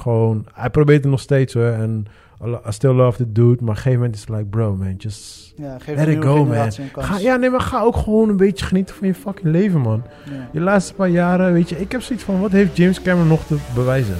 gewoon... Hij probeert het nog steeds hoor. En I still love the dude. Maar op een gegeven moment is het like, bro man, just... Ja, geef Let it go, man. Ga, ja, nee, maar ga ook gewoon een beetje genieten van je fucking leven, man. Ja. Je laatste paar jaren, weet je, ik heb zoiets van, wat heeft James Cameron nog te bewijzen?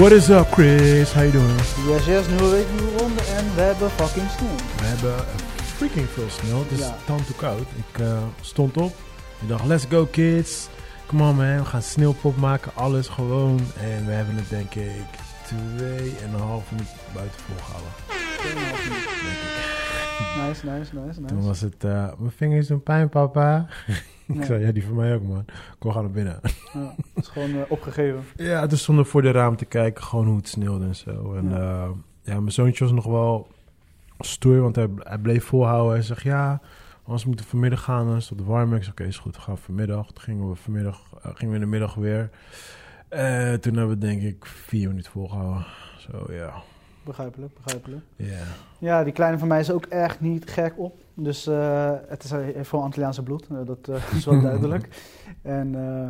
What is up, Chris? How you doing? Yes, yes, nieuwe week, nieuwe ronde en we hebben fucking sneeuw. We hebben freaking veel sneeuw. Het is Ja. dan toe koud. Ik eh, stond op. Ik dacht, let's go kids. Come on man, we gaan sneeuwpop maken. Alles gewoon. En we hebben het denk ik twee en een half minuut buiten volgehouden. Ik. Nice, nice, nice, Toen nice. was het, eh, mijn vingers doen pijn papa. Ik zei, ja die van mij ook man. Kom gaan naar binnen. Ja, het is gewoon eh, opgegeven. Ja, toen stonden we voor de raam te kijken, gewoon hoe het sneeuwde en zo. En Ja. ja, ja mijn zoontje was nog wel stoer, want hij, hij bleef volhouden. Hij zegt, ja, anders moeten we vanmiddag gaan. Dan is het warm. Ik zei, oké, is goed, we gaan vanmiddag. Toen gingen we vanmiddag, eh, gingen we in de middag weer. Eh, toen hebben we denk ik vier minuten volgehouden. Zo, ja. Begrijpelijk, begrijpelijk. Ja. Ja, die kleine van mij is ook echt niet gek op. Dus eh, het is, hij heeft gewoon Antilliaanse bloed, eh, dat eh, is wel duidelijk. En eh,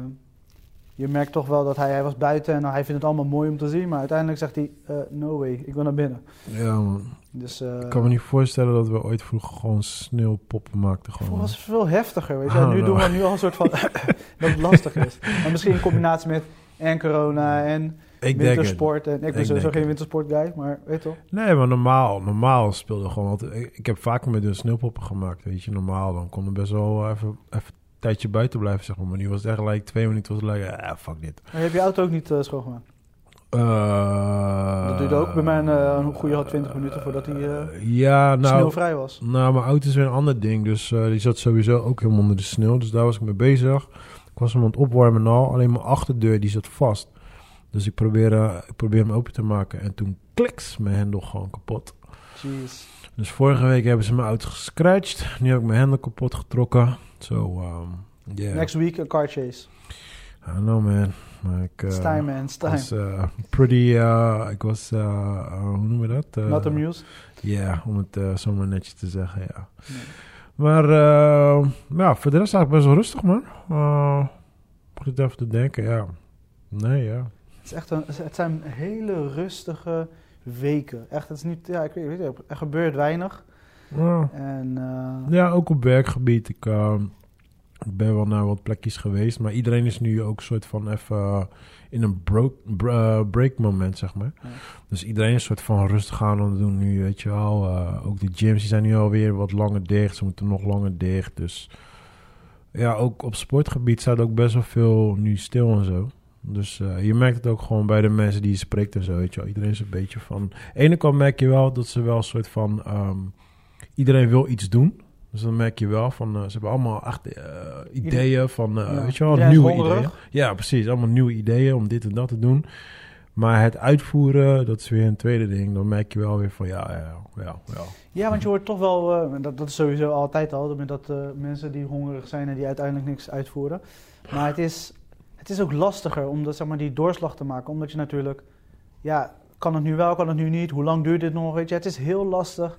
je merkt toch wel dat hij, hij was buiten en hij vindt het allemaal mooi om te zien. Maar uiteindelijk zegt hij, eh, no way, ik wil naar binnen. Ja, man. Dus eh Ik kan me niet voorstellen dat we ooit vroeger gewoon sneeuwpoppen maakten. het Gewoon. was veel heftiger, weet je. En don't nu doen know. we nu al een soort van dat het lastig is. Maar misschien in combinatie met en corona en ik denk wintersport. En ik ben sowieso denk geen wintersportguy, maar weet toch. Nee, maar normaal, normaal speelde gewoon altijd. Ik, ik heb vaker met de sneeuwpoppen gemaakt, weet je. Normaal, dan kon er best wel even, even een tijdje buiten blijven, zeg maar. Maar nu was het echt like twee minuten, was het like, ah, fuck dit. Maar je hebt je auto ook niet eh, schoongemaakt? Eh, Dat duurde ook bij mij een, eh, een goede 20 minuten voordat hij eh, ja, nou, sneeuwvrij was. nou, mijn auto is weer een ander ding. Dus eh, die zat sowieso ook helemaal onder de sneeuw. Dus daar was ik mee bezig. Ik was hem aan het opwarmen en al. Alleen mijn achterdeur, die zat vast. Dus ik probeer, eh, ik probeer hem open te maken. En toen kliks mijn hendel gewoon kapot. Jeez. Dus vorige week hebben ze mijn auto gescratcht. Nu heb ik mijn hendel kapot getrokken. Zo, um, yeah. Next week een car chase. I don't know, man. Maar ik It's uh, time, man. It's time. was uh, pretty... uh, ik was... hoe noemen we dat? Not amused. Ja, om het zomaar netjes te zeggen, ja. Nee. Maar uh, ja, voor de rest eigenlijk best wel rustig, man. Uh, ik zit even te denken, ja. Nee, ja. Het, is echt een, het zijn hele rustige weken. Echt, het is niet... Ja, ik weet, er gebeurt weinig. Ja, En... eh, ja ook op werkgebied. Ik, uh, ik ben wel naar wat plekjes geweest. Maar iedereen is nu ook soort van even uh, in een bro- br- break moment, zeg maar. Ja. Dus iedereen is een soort van rustig aan aan het doen nu, weet je wel. Ook de gyms die zijn nu alweer wat langer dicht. Ze moeten nog langer dicht. Dus ja, ook op sportgebied staat ook best wel veel nu stil en zo. Dus uh, je merkt het ook gewoon bij de mensen die je spreekt en zo, weet je wel. Iedereen is een beetje van... Aan de ene kant merk je wel dat ze wel een soort van... Um, iedereen wil iets doen. Dus dan merk je wel van... Uh, ze hebben allemaal echt uh, ideeën van... Ja. Weet je wel, nieuwe ideeën. Ja, precies. Allemaal nieuwe ideeën om dit en dat te doen. Maar het uitvoeren, dat is weer een tweede ding. Dan merk je wel weer van ja, ja, ja. Ja, ja want je hoort toch wel... Uh, dat, dat is sowieso altijd al. Met dat uh, mensen die hongerig zijn en die uiteindelijk niks uitvoeren. Maar het is... Het is ook lastiger om dat, zeg maar, die doorslag te maken. Omdat je natuurlijk... Ja, kan het nu wel, kan het nu niet? Hoe lang duurt dit nog? Weet je, het is heel lastig.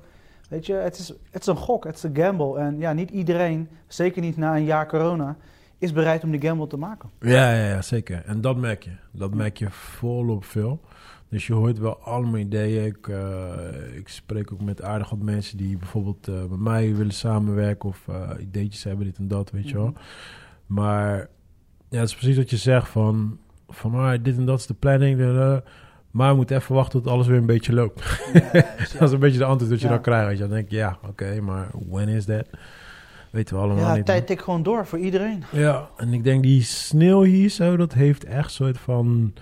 Weet je, het is, het is een gok, het is een gamble. En ja, niet iedereen, zeker niet na een jaar corona, is bereid om die gamble te maken. Ja, ja, ja zeker. En dat merk je. Dat merk je volop veel. Dus je hoort wel allemaal ideeën. Ik, uh, ik spreek ook met aardig wat mensen die bijvoorbeeld uh, met mij willen samenwerken of uh, ideetjes hebben, dit en dat, weet je wel. Maar ja, het is precies wat je zegt van, van ah, dit en dat is de planning. Maar we moeten even wachten tot alles weer een beetje loopt. Ja, dat is een beetje de antwoord dat je dan krijgt. Weet je. Dan denk je, ja, oké, okay, maar when is that? Weten we allemaal ja, niet. Ja, tijd tikt gewoon door voor iedereen. Ja, en ik denk die sneeuw hier zo, dat heeft echt soort van...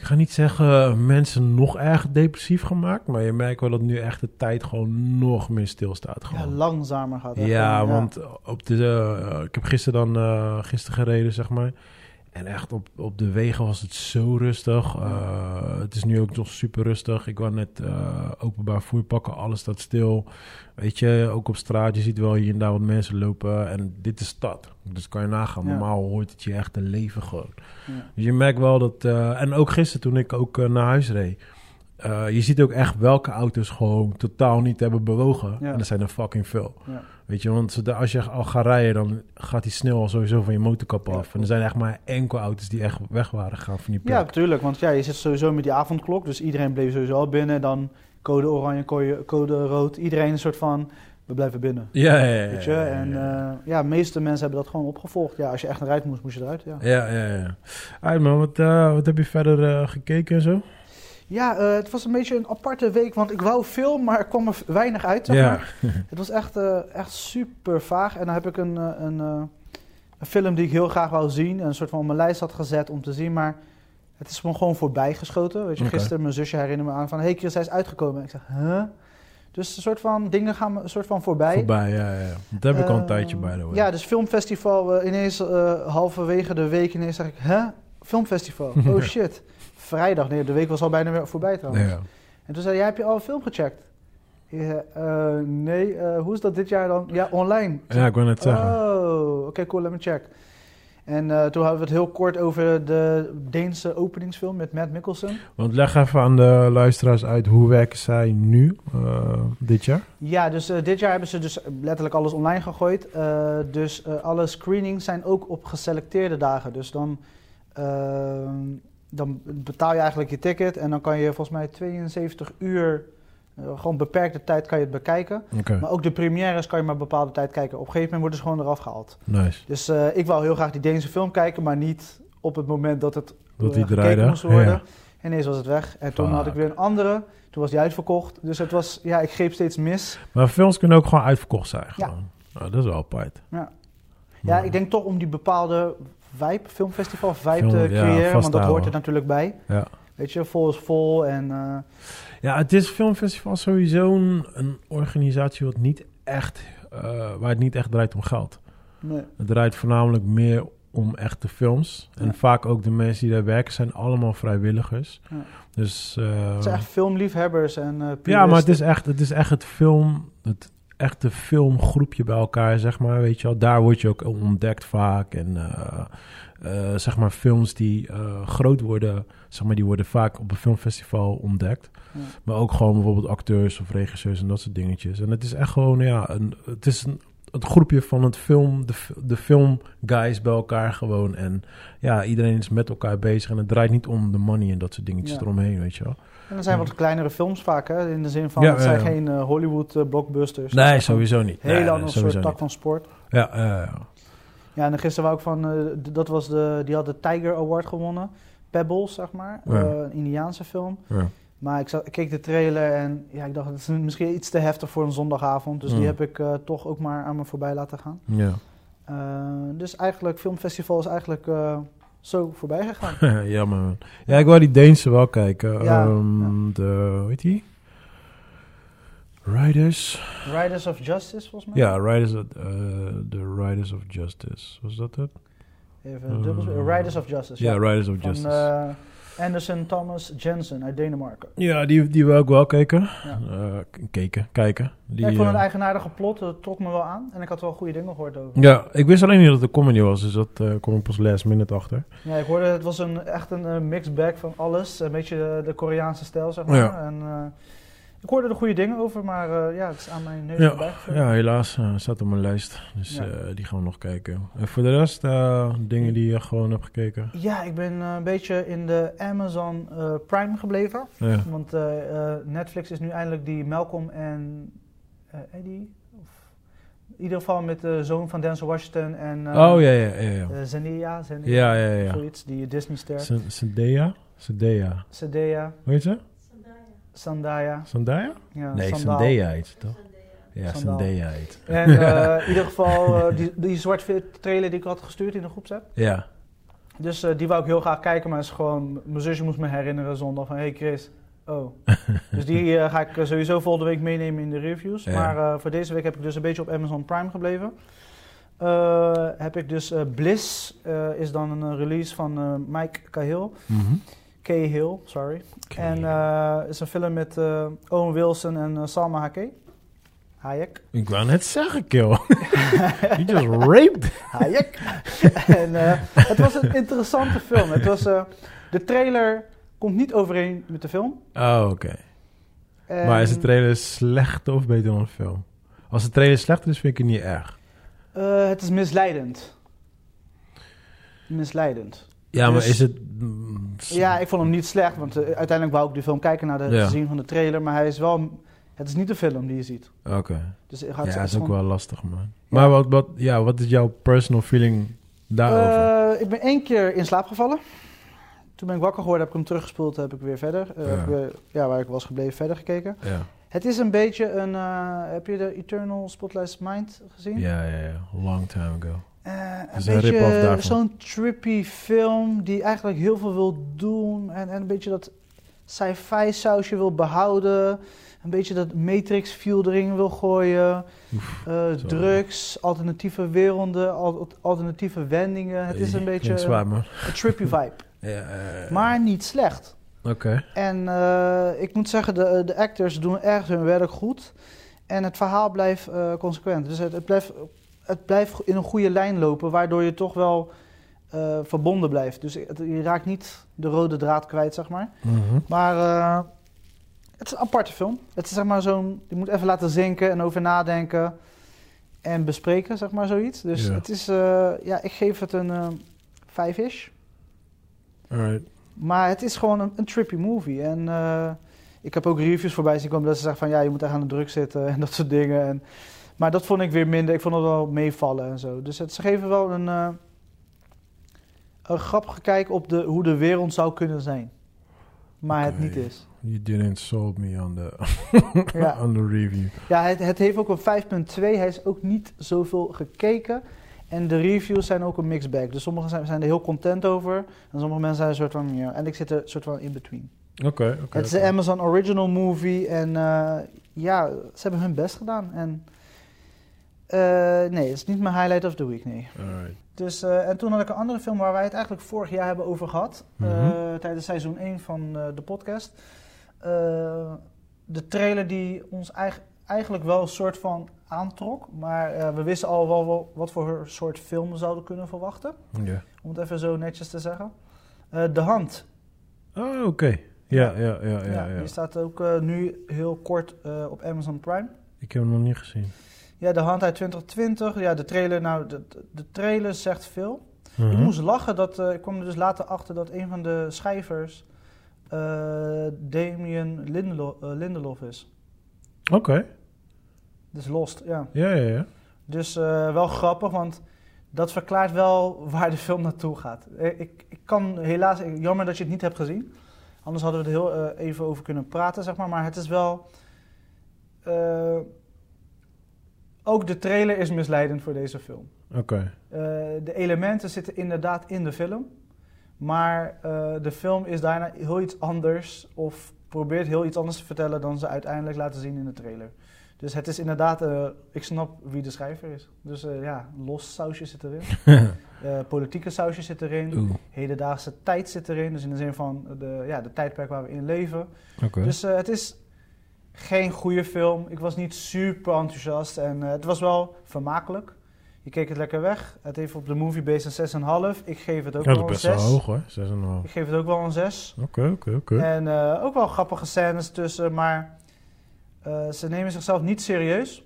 Ik ga niet zeggen mensen nog erg depressief gemaakt, maar je merkt wel dat nu echt de tijd gewoon nog meer stilstaat. Gewoon. Ja, langzamer gaat het. Ja, gewoon, want op de, uh, ik heb gisteren dan uh, gisteren gereden, zeg maar. En echt op, op de wegen was het zo rustig. Uh, het is nu ook nog super rustig. Ik was net uh, openbaar voer pakken, alles staat stil. Weet je, ook op straat, je ziet wel hier en daar wat mensen lopen. En dit is stad. Dus kan je nagaan. Ja. Normaal hoort het je echt te leven gewoon. Ja. Dus je merkt wel dat... uh, en ook gisteren toen ik ook naar huis reed... Uh, je ziet ook echt welke auto's gewoon totaal niet hebben bewogen. Ja. En er zijn er fucking veel. Ja. Weet je, want als je al gaat rijden, dan gaat die snel al sowieso van je motorkap Ja, af. en er zijn echt maar enkel auto's die echt weg waren gegaan van die plek. Ja, tuurlijk. Want ja, je zit sowieso met die avondklok. Dus iedereen bleef sowieso al binnen. Dan code oranje, code, code rood. Iedereen een soort van, we blijven binnen. ja, ja, ja. Weet je? En ja. eh, ja, de meeste mensen hebben dat gewoon opgevolgd. Ja, als je echt eruit moest, moest je eruit. Ja, ja, ja, ja. Man, wat, eh, wat heb je verder eh, gekeken en zo? Ja eh, het was een beetje een aparte week. Want ik wou veel, maar er kwam er weinig uit. Zeg Ja. Het was echt, eh, echt super vaag. En dan heb ik een, eh, een, een film die ik heel graag wou zien. Een soort van op mijn lijst had gezet om te zien. Maar het is me gewoon voorbij geschoten. Weet je, gisteren mijn zusje herinnerde me aan van... Hé, hey, Chris, hij is uitgekomen. En ik zeg, huh? Dus een soort van dingen gaan me een soort van voorbij. Voorbij, ja, ja. Dat heb ik al een Eh, tijdje bij de way. Ja, dus filmfestival. eh, ineens halverwege de week ineens zeg ik, hè? Filmfestival. Oh shit. Vrijdag. Nee, de week was al bijna weer voorbij trouwens. ja. En toen zei hij, heb je al een film gecheckt? Ja, eh, nee, eh, hoe is dat dit jaar dan? Ja, online. Ja, ik wou net zeggen. Oh, oké, cool, let me check. En eh, toen hadden we het heel kort over de Deense openingsfilm met Matt Mikkelsen. Want leg even aan de luisteraars uit, hoe werken zij nu, dit jaar? Ja, dus dit jaar hebben ze dus letterlijk alles online gegooid. Dus alle screenings zijn ook op geselecteerde dagen. Dus dan, dan betaal je eigenlijk je ticket en dan kan je volgens mij 72 uur, eh, gewoon beperkte tijd kan je het bekijken. Maar ook de premières kan je maar een bepaalde tijd kijken. Op een gegeven moment worden ze gewoon eraf gehaald. nice. Dus eh, ik wou heel graag die Deense film kijken, maar niet op het moment dat het Dat eh, die gekeken draaide. moest worden. Ja. En ineens was het weg. En toen had ik weer een andere. Toen was die uitverkocht. Dus het was, ja, ik greep steeds mis. Maar films kunnen ook gewoon uitverkocht zijn. Ja. Gewoon. Nou, dat is wel apart. Ja. Ja, ik denk toch om die bepaalde vibe, filmfestival vibe Film- te ja, creëren. want dat hoort er natuurlijk bij. Ja. Weet je, vol is vol. En eh, Ja, het is filmfestival sowieso een, een organisatie wat niet echt, eh, waar het niet echt draait om geld. nee. Het draait voornamelijk meer om echte films. En Ja. vaak ook de mensen die daar werken zijn allemaal vrijwilligers. Ja. Dus, eh, het zijn echt filmliefhebbers en ja, maar het is echt het, is echt het film, het echte filmgroepje bij elkaar, zeg maar, weet je wel. Daar word je ook ontdekt vaak. En eh, eh, zeg maar films die eh, groot worden, zeg maar, die worden vaak op een filmfestival ontdekt. Ja. Maar ook gewoon bijvoorbeeld acteurs of regisseurs en dat soort dingetjes. En het is echt gewoon, ja, een, het is een, het groepje van het film, de, de filmguys bij elkaar gewoon. En ja, iedereen is met elkaar bezig. En het draait niet om de money en dat soort dingetjes Ja. eromheen, weet je wel. En er zijn wat kleinere films vaak, hè? In de zin van, Ja, het zijn geen eh, Hollywood eh, blockbusters. Nee, sowieso niet. Heel Nee, ander soort tak niet. van sport. Ja, ja, en gisteren wou ik van, eh, dat was de, die had de Tiger Award gewonnen. Pebbles, zeg maar. Ja. Een Indiaanse film. ja. Maar ik, zat, ik keek de trailer en ja, ik dacht, het is misschien iets te heftig voor een zondagavond. Dus die heb ik toch ook maar aan me voorbij laten gaan. ja. Dus eigenlijk, filmfestival is eigenlijk zo voorbij gegaan. Jammer. man. Ja, ik wou die Deense wel kijken. Ja, Ehm, De, hoe heet die? Riders. Riders of Justice, volgens mij. Ja, Riders of, eh, The Riders of Justice. Was dat het? Even Eh, dubbel, Riders of Justice, Ja, ja. Riders of Van Justice. Anderson Thomas Jensen uit Denemarken. ja, die, die wil ik wel kijken. Ja. Eh, keken, kijken. Die, Ja, ik vond het eh, eigenaardige plot, dat trok me wel aan. En ik had wel goede dingen gehoord over. ja, ik wist alleen niet dat het een comedy was, dus dat eh kom ik pas last minute achter. Ja, ik hoorde het was een, echt een eh, mixed bag van alles. Een beetje de, de Koreaanse stijl, zeg maar. Ja. En, ik hoorde er goede dingen over, maar eh, ja, het is aan mijn neus Ja, ja helaas eh, staat op mijn lijst, dus Ja. eh, die gaan we nog kijken. En voor de rest, dingen die je gewoon hebt gekeken. Ja, ik ben een beetje in de Amazon Prime gebleven. Ja. Want Netflix is nu eindelijk die Malcolm en Eddie. Of, in ieder geval met de zoon van Denzel Washington en oh ja, ja, ja. ja. Zendaya, Zendaya, Ja, ja, ja. zoiets, die Disney-ster. Zendaya? Zendaya. Zendaya, Hoe heet ze? Zendaya. Zendaya? Ja, Nee, Sandaal. Zendaya heet ze toch? Ja, Sandaal. Zendaya heet. En eh, in ieder geval eh, die, die zwart-wit trailer die ik had gestuurd in de groepsapp. Ja. Dus eh, die wou ik heel graag kijken, maar is gewoon, mijn zusje moest me herinneren zondag van, hey Chris, oh. dus die ga ik sowieso volgende week meenemen in de reviews. Ja. Maar voor deze week heb ik dus een beetje op Amazon Prime gebleven. heb ik dus Bliss, is dan een release van Mike Cahill. Mhm. Cahill, sorry. En eh is een film met eh, Owen Wilson en eh, Salma Hayek. Hayek. Ik wou net zeggen, kill. you just raped. Hayek. en het was een interessante film. Het was, de trailer komt niet overeen met de film. Oh, oké. En- Maar is de trailer slecht of beter dan de film? Als de trailer slecht is, vind ik het niet erg. Het is misleidend. Misleidend. Ja, maar Dus- is het... Ja, ik vond hem niet slecht, want eh, uiteindelijk wou ik de film kijken naar de Ja. zien van de trailer, maar hij is wel, het is niet de film die je ziet. Oké. Dus het gaat Ja, het dat is ook gewoon- wel lastig, man. Maar wat, wat, ja, wat is jouw personal feeling daarover? Eh, ik ben één keer in slaap gevallen. Toen ben ik wakker geworden, heb ik hem teruggespoeld, heb ik weer verder, eh, Ja. heb ik weer- ja, waar ik was gebleven, verder gekeken. ja. Het is een beetje een, heb je de Eternal Spotlight Mind gezien? ja, ja, ja. Long time ago. Eh, een beetje zo'n trippy film die eigenlijk heel veel wil doen. En, en een beetje dat sci-fi sausje wil behouden. Een beetje dat Matrix feel erin wil gooien. Eh, drugs, alternatieve werelden, al- alternatieve wendingen. Het is een beetje zwaar, een trippy vibe. Ja, Maar niet slecht. Oké. En eh, ik moet zeggen, de, de actors doen echt hun werk goed. En het verhaal blijft consequent. Dus het, het, blijft, het blijft in een goede lijn lopen, waardoor je toch wel eh, verbonden blijft. Dus het- je raakt niet de rode draad kwijt, zeg maar. Mhm. Maar eh, het is een aparte film. Het is zeg maar zo'n, je moet even laten zinken en over nadenken en bespreken, zeg maar zoiets. Dus Ja. het is, eh, ja, ik geef het een vijf-ish. Alright. Maar het is gewoon een, een trippy movie. En ik heb ook reviews voorbij zien komen dat ze zeggen van ja, je moet echt aan de druk zitten en dat soort dingen. En, maar dat vond ik weer minder. Ik vond het wel meevallen en zo. Dus het, ze geven wel een, eh, een grappige kijk op de, hoe de wereld zou kunnen zijn. Maar het niet is. You didn't sold me on the, Ja. on the review. Ja, het, het heeft ook een 5.2. Hij is ook niet zoveel gekeken. En de reviews zijn ook een mixed bag. Dus sommigen zijn, zijn er heel content over. En sommige mensen zijn een soort van... Ja, en ik zit er een soort van in between. Oké, oké. Het is een Amazon Original Movie en eh, ja, ze hebben hun best gedaan. En eh, nee, het is niet mijn highlight of the week, nee. Alright. Dus, eh, en toen had ik een andere film waar wij het eigenlijk vorig jaar hebben over gehad. eh, Mhm. tijdens seizoen 1 van de podcast. De trailer die ons eigen- eigenlijk wel een soort van aantrok. Maar we wisten al wel, wel wat voor soort film we zouden kunnen verwachten. Om het even zo netjes te zeggen. De Hand Oh, oké. Ja, ja, ja, ja, Ja, ja. die staat ook nu heel kort op Amazon Prime. Ik heb hem nog niet gezien. Ja, de hand uit 2020. Ja, de trailer, nou, de, de trailer zegt veel. Ik Mhm. moest lachen, dat, eh, ik kwam er dus later achter dat een van de schrijvers eh Damien Lindelo- eh, Lindelof is. Oké. Dus Lost, ja. Ja, ja, ja. Dus wel grappig, want dat verklaart wel waar de film naartoe gaat. Ik, ik kan helaas, jammer dat je het niet hebt gezien. Anders hadden we er heel even over kunnen praten, zeg maar. Maar het is wel... ook de trailer is misleidend voor deze film. Oké. Eh, de elementen zitten inderdaad in de film. Maar eh, de film is daarna heel iets anders. Of probeert heel iets anders te vertellen dan ze uiteindelijk laten zien in de trailer. Dus het is inderdaad, eh, ik snap wie de schrijver is. Dus ja, los sausje zit erin. Politieke sausje zit erin. Oeh, Hedendaagse tijd zit erin. Dus in de zin van de, ja, de tijdperk waar we in leven. oké. Dus het is geen goede film. Ik was niet super enthousiast. En eh, het was wel vermakelijk. Je keek het lekker weg. Het heeft op de moviebase een 6,5. Ik geef het ook Ja, dat wel is een best 6. wel hoog hoor. 6,5. Ik geef het ook wel een 6. Oké, oké, oké. En eh, ook wel grappige scènes tussen. Maar eh, ze nemen zichzelf niet serieus.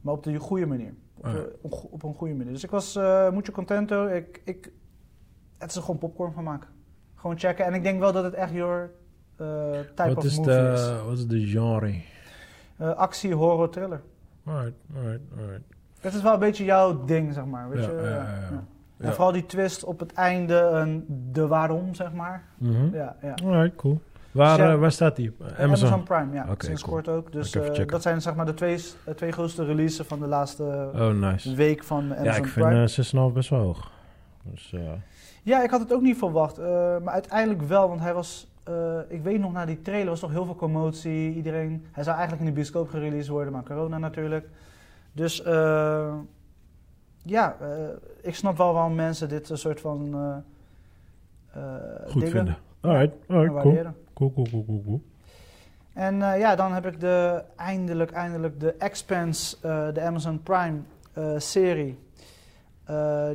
Maar op de goede manier. Op, Ah. de- op, op een goede manier. Dus ik was uh, mucho contento. Ik, ik, het is er gewoon popcorn van maken. Gewoon checken. En ik denk wel dat het echt your type Wat of is, movie is. wat is de genre? Eh, actie, horror, thriller. Alright, alright, alright. Dat is wel een beetje jouw ding, zeg maar. Weet Ja, je? ja, ja, Ja. En vooral die twist op het einde, een de waarom, zeg maar. Mhm. Ja, ja. Alright, cool. Waar, Dus ja, eh, waar staat die? Amazon. Amazon. Prime, ja. Oké, Sinds cool. kort ook. Dus eh, dat zijn zeg maar de twee, eh, twee grootste releases van de laatste Oh, nice. week van Amazon Ja, ik vind Prime. eh 6,5 best wel hoog. Dus, eh, Ja, ik had het ook niet verwacht. eh, maar uiteindelijk wel, want hij was... eh, ik weet nog, na die trailer was toch heel veel commotie. Iedereen... Hij zou eigenlijk in de bioscoop gereleased worden, maar corona natuurlijk. Dus... eh, ja, eh, ik snap wel waarom mensen dit een soort van Goed vinden. Alright, alright, cool. Cool, cool, cool, cool, cool. En ja, dan heb ik de, eindelijk, eindelijk de Expanse, de Amazon Prime serie.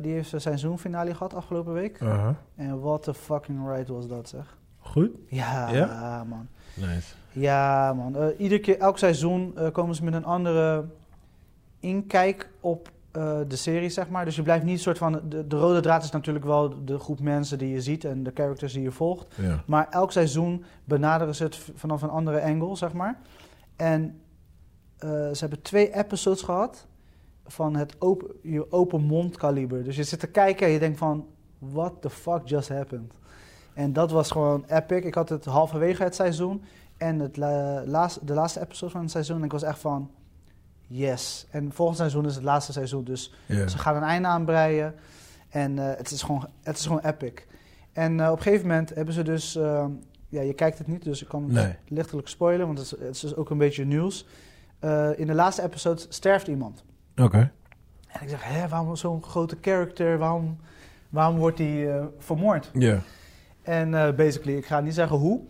Die heeft zijn seizoenfinale gehad afgelopen week. Aha. En what a fucking ride was dat zeg. Goed? Ja, Ja? man. Nice. Ja, man. Eh, iedere keer, elk seizoen eh, komen ze met een andere inkijk op eh, de serie, zeg maar. Dus je blijft niet soort van... De, de rode draad is natuurlijk wel de groep mensen die je ziet en de characters die je volgt. Ja. Maar elk seizoen benaderen ze het vanaf een andere angle, zeg maar. En ze hebben twee episodes gehad van het open, je open mond kaliber. Dus je zit te kijken en je denkt van... What the fuck just happened? En dat was gewoon epic. Ik had het halverwege het seizoen en het la- laatste, de laatste episode van het seizoen. En ik was echt van... Yes. En volgend seizoen is het laatste seizoen. Dus ze gaan een einde aanbreien. En eh, het, is gewoon, het is gewoon epic. En eh, op een gegeven moment hebben ze dus... eh, ja, je kijkt het niet, dus ik kan het Nee. lichtelijk spoilen. Want het is, het is dus ook een beetje nieuws. Eh, in de laatste episode sterft iemand. Oké. En ik zeg, hè, waarom zo'n grote character? Waarom, waarom wordt hij vermoord? Ja. En eh, basically, ik ga niet zeggen hoe.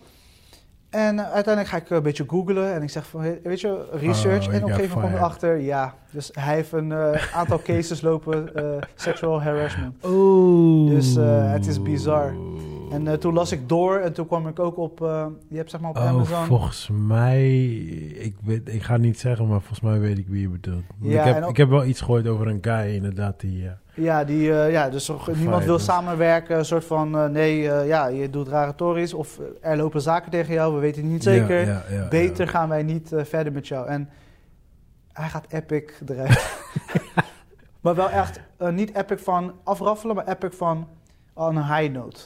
En eh, uiteindelijk ga ik een beetje googlen en ik zeg van, weet je, research. Oh, en op een gegeven moment kom ik fired. achter, ja. Dus hij heeft een eh, aantal cases lopen, eh sexual harassment. Oeh. Dus, eh, het is bizar. En eh, toen las ik door en toen kwam ik ook op, eh, je hebt zeg maar op Oh, Amazon. volgens mij, ik, weet, ik ga het niet zeggen, maar volgens mij weet ik wie je bedoelt. Want Ja, ik, heb, ook- ik heb wel iets gehoord over een guy inderdaad die... eh, Ja, die, ja dus niemand wil samenwerken. Een soort van, nee, ja, je doet rare tories. Of er lopen zaken tegen jou, we weten het niet zeker. Ja, ja, ja, Beter gaan wij niet verder met jou. En hij gaat epic eruit. maar wel echt, niet epic van afraffelen, maar epic van on een high note.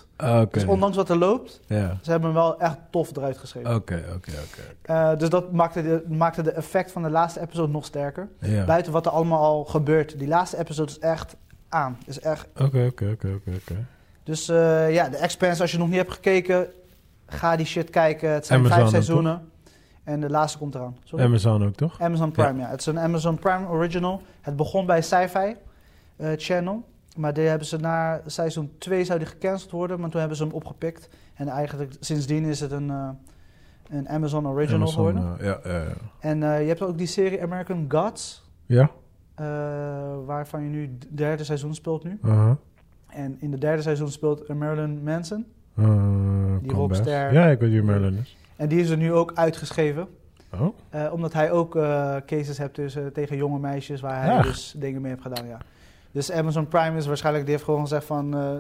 Dus ondanks wat er loopt, ze hebben hem wel echt tof eruit geschreven. Oké, oké, oké. Eh, dus dat maakte de, maakte de effect van de laatste episode nog sterker. Buiten wat er allemaal al gebeurt. Die laatste episode is echt aan. Is echt Oké, oké, oké, oké. Dus eh, ja, de Expanse, als je nog niet hebt gekeken, ga die shit kijken. Het zijn Amazon vijf seizoenen. En de laatste komt eraan. Sorry? Amazon ook, toch? Amazon Prime, ja. Het is een Amazon Prime original. Het begon bij Sci-Fi eh, Channel. Maar die hebben ze na seizoen 2 zou die gecanceld worden. Maar toen hebben ze hem opgepikt. En eigenlijk sindsdien is het een, eh, een Amazon original Amazon, geworden. eh, ja, ja, ja. En eh, je hebt ook die serie American Gods. Ja? waarvan je nu het derde seizoen speelt nu. En in het derde seizoen speelt Marilyn Manson. Die rockster. best. Ja, ik weet wie Merlin is. En die is er nu ook uitgeschreven. Oh? Omdat hij ook cases hebt tussen, tegen jonge meisjes waar hij dus dingen mee heeft gedaan. Ja. Dus Amazon Prime is waarschijnlijk, die heeft gewoon gezegd van eh,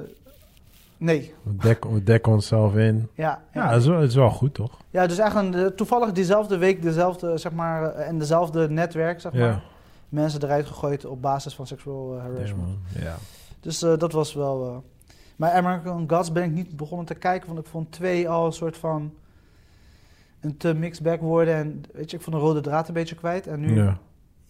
nee. We dekken, we dekken onszelf in. Ja, Ja, ja. dat is, wel, dat is wel goed, toch? ja dus eigenlijk toevallig diezelfde week, dezelfde, zeg maar, eh, en dezelfde netwerk, zeg maar, Ja. mensen eruit gegooid op basis van seksual eh, Ja, harassment. Ja. Dus dat was wel. eh, Maar American Gods ben ik niet begonnen te kijken, want ik vond twee al een soort van een te mixed bag worden. En weet je, ik vond de rode draad een beetje kwijt. En nu, Ja.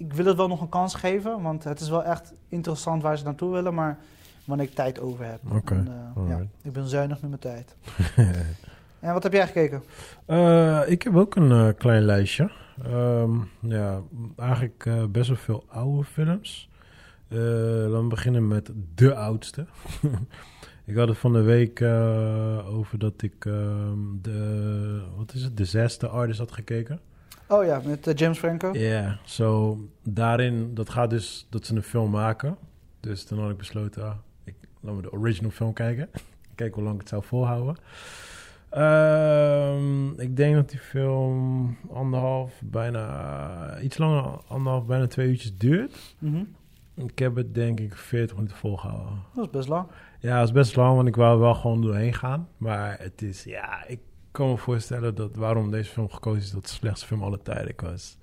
Ik wil het wel nog een kans geven, want het is wel echt interessant waar ze naartoe willen, maar wanneer ik tijd over heb. Oké, eh, ja, ik ben zuinig met mijn tijd. En wat heb jij gekeken? Eh, ik heb ook een eh, klein lijstje. Ehm, ja, eigenlijk best wel veel oude films. Laten we beginnen met de oudste. ik had het van de week over dat ik ehm, de, wat is het, de zesde Artist had gekeken. Oh ja, met eh, James Franco. Ja, zo daarin, dat gaat dus dat ze een film maken. Dus toen had ik besloten, ah, ik, laten we de original film kijken. Kijken hoe lang ik het zou volhouden. Ehm, ik denk dat die film anderhalf, bijna iets langer, anderhalf, bijna twee uurtjes duurt. Mhm. Ik heb het denk ik 40 minuten volgehouden. Dat is best lang. Ja, het is best lang, want ik wou er wel gewoon doorheen gaan. Maar het is, ja, ik kan me voorstellen dat waarom deze film gekozen is, dat het slechtste film aller tijden was.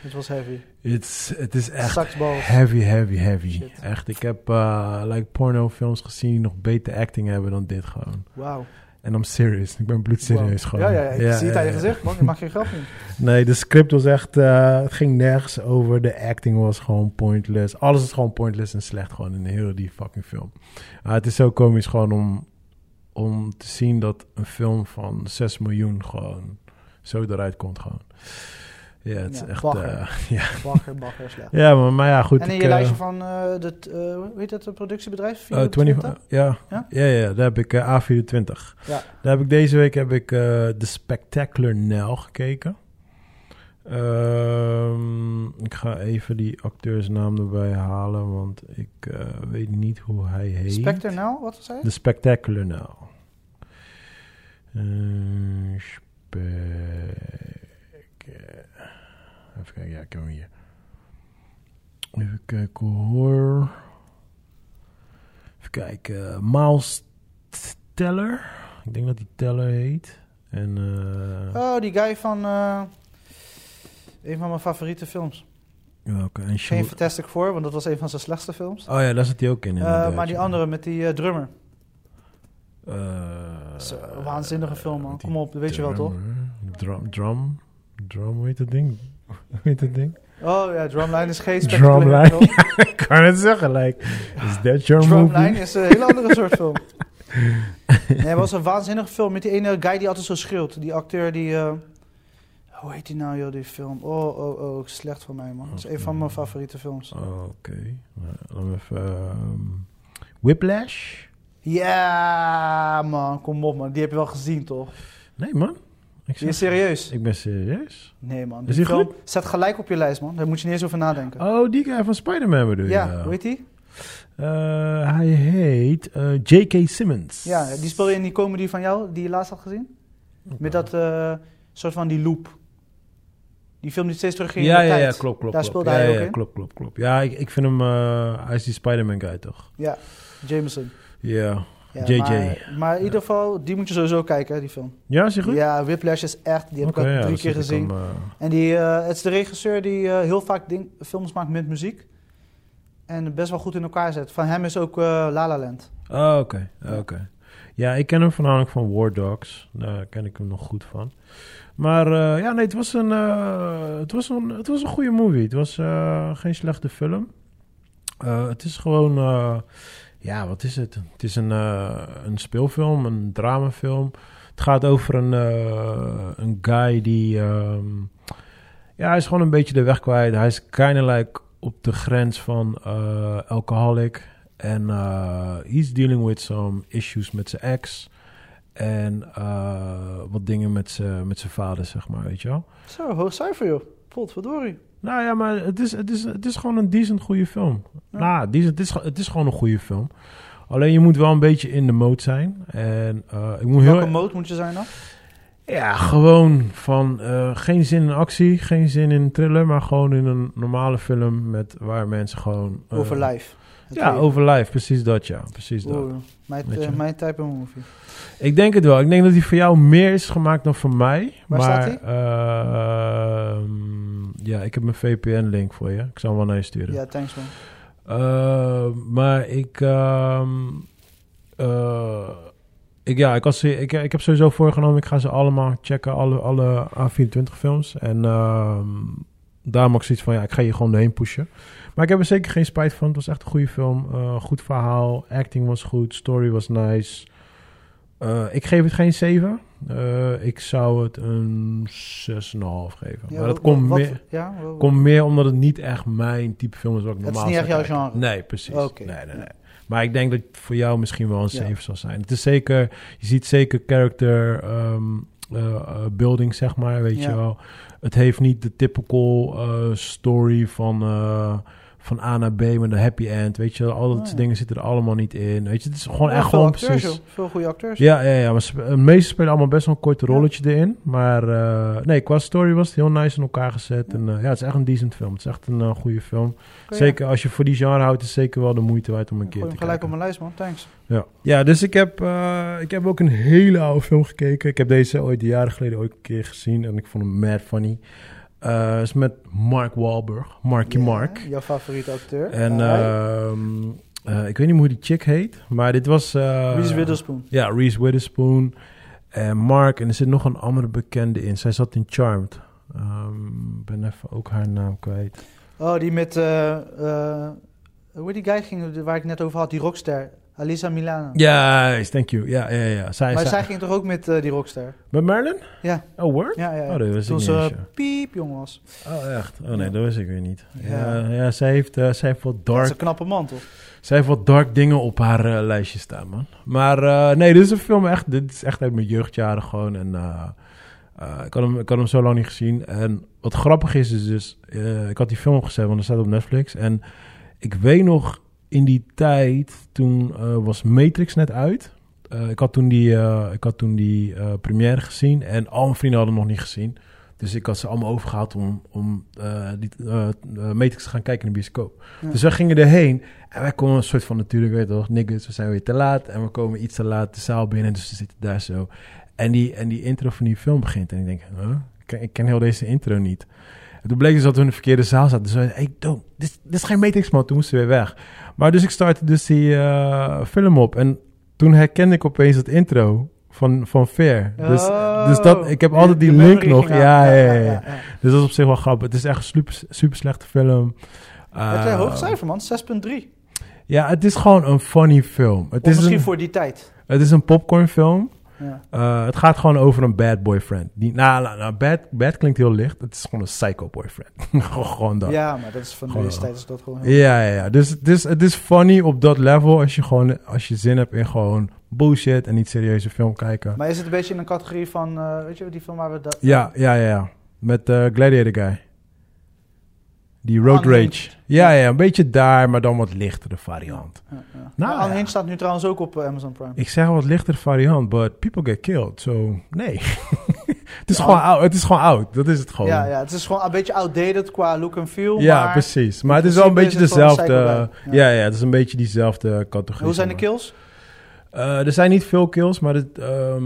Het was heavy. It's, het is echt heavy, heavy, heavy. Shit. Echt, ik heb uh, like pornofilms gezien die nog beter acting hebben dan dit gewoon. Wauw. En I'm serious, ik ben bloedserieus Wow. gewoon. Ja, ja, ik zie het aan je gezicht, man. Je mag geen grap. Nee, de script was echt, eh, het ging nergens over. De acting was gewoon pointless. Alles is gewoon pointless en slecht gewoon in de hele die fucking film. Ah, het is zo komisch gewoon om, om te zien dat een film van 6 miljoen gewoon zo eruit komt gewoon. Ja, het is echt... bagger. eh, ja. Bagger, bagger, slecht. ja, maar, maar ja, goed. en in ik, je eh, lijstje van eh de, t- eh, hoe heet dat, het productiebedrijf? eh, 20, 24? ja, Ja? ja? Ja, daar heb ik eh, A24. Ja. Daar heb ik deze week heb ik eh The Spectacular Nell gekeken. Ehm, ik ga even die acteursnaam erbij halen, want ik eh, weet niet hoe hij heet. Spectre nou, wat zei je? The Spectacular Now. Eh, spec- Even kijken, ja, ik heb hem hier. Even kijken hoor. Even kijken. Miles Teller. Ik denk dat hij Teller heet. En eh Oh, die guy van eh, een van mijn favoriete films. En Geen Fantastic Four, want dat was een van zijn slechtste films. Oh ja, daar zit hij ook in. Eh, inderdaad, maar die ja. andere met die eh, drummer. Eh, Dat is een waanzinnige film, man. die Kom op, dat weet je wel, toch? drummer. Drum, drum, drum, hoe heet dat ding? Hoe heet dat ding? Oh ja, Drumline is geen Drumline. spectaculaire film. ik kan het zeggen, like, is that your Drumline movie? is een hele andere soort film. Nee, het was een waanzinnige film met die ene guy die altijd zo schreeuwt. Die acteur die... eh, hoe heet die nou, joh, die film? Oh, oh, oh, slecht van mij, man. Dat is een van mijn favoriete films. Oh, Oké, Nou, dan even... ehm, Whiplash? Ja, man, kom op, man. Die heb je wel gezien, toch? Nee, man. Ik, is zeg- serieus. ik ben serieus. Nee, man. Is Die film goed? gelijk op je lijst, man. Daar moet je niet eens over nadenken. Oh, die guy van Spider-Man bedoel je? ja, hoe heet die? Eh, hij heet eh, J.K. Simmons. Ja, die speel je in die comedy van jou, die je laatst had gezien. Met dat eh, soort van die loop. Die film die steeds terug ging Ja, in de ja, ja, tijd. klopt, klopt. Daar speelde ja, hij ja, ook in? klopt, klopt, klopt. Ja, ik, ik vind hem... eh, hij is die Spider-Man guy, toch? Ja, Jameson. Ja. Ja, JJ. Maar, maar in ieder geval, die moet je sowieso kijken, hè, die film. Ja, is hij goed? Ja, Whiplash is echt, die heb ik al ja, drie dan keer gezien. hem, eh, En die, eh, het is de regisseur die heel vaak ding, films maakt met muziek. En best wel goed in elkaar zet. Van hem is ook La La Land. Oh, oké. oké. Ja, ik ken hem voornamelijk van War Dogs. Daar ken ik hem nog goed van. Maar eh, ja, nee, het was een, eh, het was een, het was een goede movie. Het was eh, geen slechte film. Het is gewoon, ja, wat is het? Het is een, een speelfilm, een dramafilm. Het gaat over een, een guy die, ehm, ja, hij is gewoon een beetje de weg kwijt. Hij is kind like op de grens van alcoholic. En he's dealing with some issues met zijn ex. En eh, wat dingen met zijn met zijn vader, zeg maar, weet je wel. Zo, hoog cijfer joh. Potverdorie. Nou ja, maar het is, het is, het is gewoon een decent goede film. Ja. Nou, decent, het, is, het is gewoon een goede film. Alleen je moet wel een beetje in de mode zijn. En eh, ik moet Welke heel... mode moet je zijn dan? Ja, gewoon van eh, geen zin in actie, geen zin in thriller, maar gewoon in een normale film met waar mensen gewoon... eh, Over live. Ja, over live, precies dat, ja. Precies dat. Oeh, mijn, type of movie. Ik denk het wel. Ik denk dat die voor jou meer is gemaakt dan voor mij. Waar maar, staat ehm, ja, ik heb mijn VPN-link voor je. Ik zal hem wel naar je sturen. Ja, thanks man. Eh, maar ik, ehm, eh, ik, ja, ik, ik, ik heb sowieso voorgenomen, ik ga ze allemaal checken, alle, alle A24-films. En ehm daarom ook zoiets van, ja, ik ga je gewoon doorheen pushen. Maar ik heb er zeker geen spijt van. Het was echt een goede film. Eh, goed verhaal, acting was goed, story was nice. Eh, ik geef het geen 7. Eh, ik zou het een 6,5 geven. Ja, maar dat komt meer... Ja, Komt meer omdat het niet echt mijn type film is wat ik Het is normaal niet echt jouw genre? Nee, precies. Oké. Nee, nee, nee. Maar ik denk dat het voor jou misschien wel een Ja. 7 zal zijn. Het is zeker, je ziet zeker character ehm, eh, eh, building, zeg maar, weet Ja. je wel. Het heeft niet de typical story van, van A naar B met een happy end, weet je. Al dat Oh, soort ja. dingen zitten er allemaal niet in. Weet je, het is gewoon Ja, echt veel gewoon acteurs, precies... joh. Veel goede acteurs. Ja, ja, ja. Maar de meeste spelen allemaal best wel een kort rolletje erin. Maar eh, nee, qua story was het heel nice in elkaar gezet. Ja. En eh, ja, het is echt een decent film. Het is echt een eh, goede film. Zeker als je voor die genre houdt, is zeker wel de moeite waard om een keer te hem gelijk op kijken. mijn lijst, man. Thanks. Ja. ja, dus ik heb, ik heb ook een hele oude film gekeken. Ik heb deze ooit jaren geleden ooit een keer gezien. En ik vond hem mad funny. Het is met Mark Wahlberg. Marky Mark. Jouw favoriete acteur. En ehm, eh, ik weet niet hoe die chick heet. Maar dit was... eh, Reese Witherspoon. ja, Reese Witherspoon en Mark. En er zit nog een andere bekende in. Zij zat in Charmed. Ik ben even ook haar naam kwijt. Oh, die met... hoe die guy ging, waar ik net over had, die rockster. Alisa Milano. Juist, thank you. Ja, ja, ja. Zij, maar zij- zij ging toch ook met eh, die rockster? Met Marilyn? Ja. Oh, word? Ja, ja. ja. Oh, dat ik Toen niet ze piep jong was. Oh, echt? Oh nee, dat wist ik weer niet. Ja. Ja, ja zij, heeft, eh, zij heeft wat Dat is dark een knappe man, toch? Zij heeft wat dark dingen op haar eh, lijstje staan, man. Maar nee, dit is een film echt... Dit is echt uit mijn jeugdjaren gewoon. En ik, had hem, ik had hem zo lang niet gezien. En wat grappig is, is dus... ik had die film gezet, want er staat op Netflix. En ik weet nog, in die tijd... Toen eh, was Matrix net uit. Eh, ik had toen die, eh, ik had toen die première gezien. En al mijn vrienden hadden hem nog niet gezien. Dus ik had ze allemaal overgehaald om, om die Matrix te gaan kijken in de bioscoop. Ja. Dus wij gingen erheen. En wij komen een soort van natuurlijk, weet je toch, niggas, we zijn weer te laat. En we komen iets te laat de zaal binnen, dus we zitten daar zo. En die, en die intro van die film begint. En ik denk, huh? ik, ken, ik ken heel deze intro niet. En toen bleek dus dat we in de verkeerde zaal zaten. Dus we zeiden, hey, don't, dit, dit is geen Matrix, man. Toen moesten we weer weg. Maar dus ik startte dus die eh, film op. En toen herkende ik opeens het intro van, van Fair. Dus, Oh. dus dat, ik heb altijd die, die link nog. Ja, ja, ja, ja. Dus dat is op zich wel grappig. Het is echt een super, super slechte film. Het is Eh, een hoog cijfer, man. 6,3. ja, het is gewoon een funny film. Het Of is misschien een, voor die tijd. het is een popcornfilm. Ja. Eh, het gaat gewoon over een bad boyfriend. Die, nou, nou, nou, bad, bad klinkt heel licht. Het is gewoon een psycho boyfriend. gewoon dat. Ja, ja, maar dat is van deze tijd is dat gewoon... heel- ja, ja. Dus het is, het is funny op dat level als je gewoon als je zin hebt in gewoon bullshit en niet serieuze film kijken. Maar is het een beetje in een categorie van, eh, weet je, die film waar we dat... Ja, ja, ja, ja. Met eh Gladiator Guy. Die Road Unhinged. Rage. Ja, ja, een beetje daar, maar dan wat lichtere variant. Ja, ja. Nou, Ja, staat nu trouwens ook op eh, Amazon Prime. Ik zeg wat lichtere variant, but people get killed. So, nee. het, is Ja. gewoon oud, het is gewoon oud. Dat is het gewoon. Ja, ja, het is gewoon een beetje outdated qua look en feel. Ja, maar precies. Maar het is wel een beetje dezelfde. Ja. Ja. het is een beetje diezelfde categorie. Hoe zijn de kills? Eh, er zijn niet veel kills, maar het, ehm,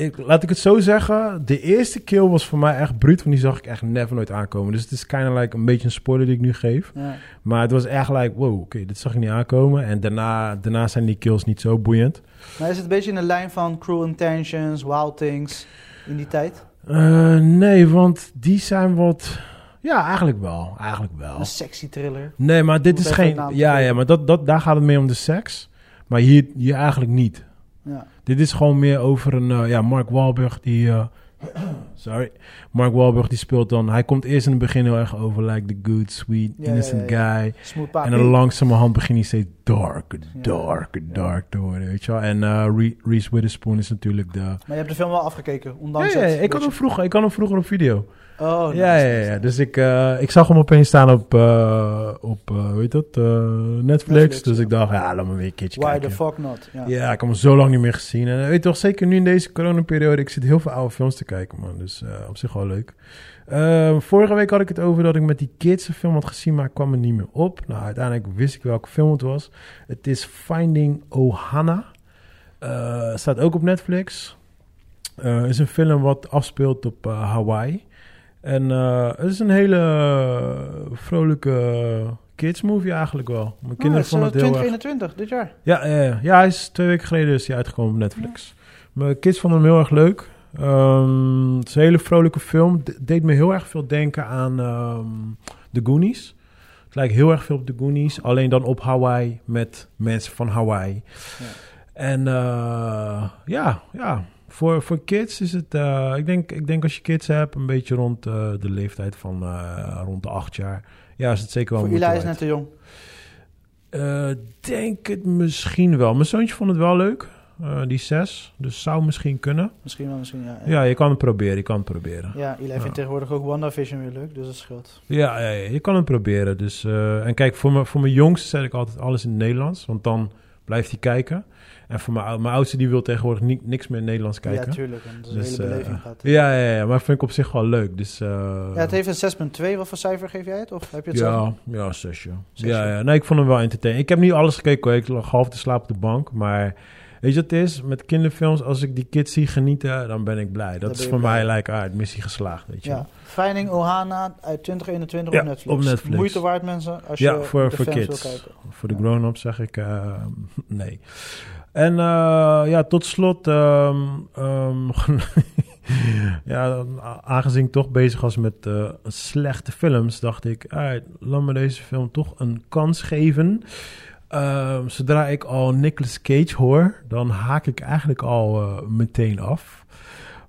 ik, laat ik het zo zeggen. De eerste kill was voor mij echt bruut, want die zag ik echt never nooit aankomen. Dus het is kind of like een beetje een spoiler die ik nu geef. Ja. Maar het was echt like, wow, oké, dit zag ik niet aankomen. En daarna, daarna zijn die kills niet zo boeiend. Maar is het een beetje in de lijn van Cruel Intentions, Wild Things in die tijd? Eh, nee, want die zijn wat... Ja, eigenlijk wel. Eigenlijk wel. Een sexy thriller. Nee, maar dit is geen... Ja, ja, maar dat, dat, daar gaat het mee om de seks. Maar hier, hier eigenlijk niet. Dit is gewoon meer over een... eh, ja, Mark Wahlberg die... sorry. Mark Wahlberg die speelt dan... Hij komt eerst in het begin heel erg over... Like the good, sweet, Ja, innocent ja, guy. Smooth En dan langzamerhand begint hij steeds darker, Ja. darker, Ja. dark te worden, weet je wel. En eh, Re- Reese Witherspoon is natuurlijk de... Maar je hebt de film wel afgekeken, Ja, ondanks ja, het. ik, had hem vroeger, ik had hem vroeger op video. Oh, nice, ja, ja, ja. Dus ik, eh, ik zag hem opeens staan op, eh, op eh, hoe heet dat, Netflix. Netflix, Dus ja. ik dacht, ja, laat me weer een keertje Why kijken. the fuck not? Ja. Ja, ik heb hem zo lang niet meer gezien. En weet je toch, zeker nu in deze coronaperiode, ik zit heel veel oude films te kijken, man. Dus eh, op zich wel leuk. Eh, vorige week had ik het over dat ik met die kids een film had gezien, maar ik kwam er niet meer op. Nou, uiteindelijk wist ik welke film het was. Het is Finding Ohana. Eh, staat ook op Netflix. Eh, is een film wat afspeelt op Hawaii. En het is een hele vrolijke kids movie eigenlijk wel. Mijn Oh, kinderen vonden het heel erg... 2021, dit jaar. Ja, ja, ja. ja, hij is twee weken geleden is hij uitgekomen op Netflix. Mijn kids vonden hem heel erg leuk. Ehm, het is een hele vrolijke film. De- deed me heel erg veel denken aan ehm The Goonies. Het lijkt heel erg veel op The Goonies. Alleen dan op Hawaii met mensen van Hawaii. Ja. En eh, ja, ja. Voor, voor kids is het... eh, ik, denk, ik denk als je kids hebt, een beetje rond eh, de leeftijd van rond de acht jaar. Ja, is het zeker wel Voor is net te jong. Denk het misschien wel. Mijn zoontje vond het wel leuk. Eh, die zes. Dus zou misschien kunnen. Misschien wel, misschien ja. Ja, je kan het proberen. Je kan het proberen. Ja, Eli vindt Ja. tegenwoordig ook WandaVision weer leuk, dus dat scheelt. Ja, ja, ja, je kan het proberen. Dus, eh, en kijk, voor, mijn voor mijn jongste zet ik altijd alles in het Nederlands. Want dan blijft hij kijken. En voor mijn, mijn oudste, die wil tegenwoordig ni- niks meer in het Nederlands kijken. Ja, tuurlijk. want Dat is Dus, een hele eh, beleving gaat. ja, ja, ja, maar vind ik op zich wel leuk. Dus, Ja, het heeft een 6.2. Wat voor cijfer geef jij het? Of heb je het zelf? ja, ja, zesje. Zesje. Ja, ja, nee, ik vond hem wel entertaining. Ik heb niet alles gekeken, hoor. ik lag half te slapen op de bank. Maar weet je wat het is? Met kinderfilms, als ik die kids zie genieten, dan ben ik blij. Dat is voor blij. mij like, ah, missie geslaagd, weet je Ja. Finding Ohana uit 2021 Ja, op, Netflix. op Netflix. Moeite waard, mensen, als Ja, je voor, de voor kids. Voor de grown-ups zeg ik eh, nee. En eh, ja, tot slot, ehm, ehm, ja, aangezien ik toch bezig was met eh, slechte films, dacht ik, laat me deze film toch een kans geven. Ehm, zodra ik al Nicolas Cage hoor, dan haak ik eigenlijk al eh, meteen af.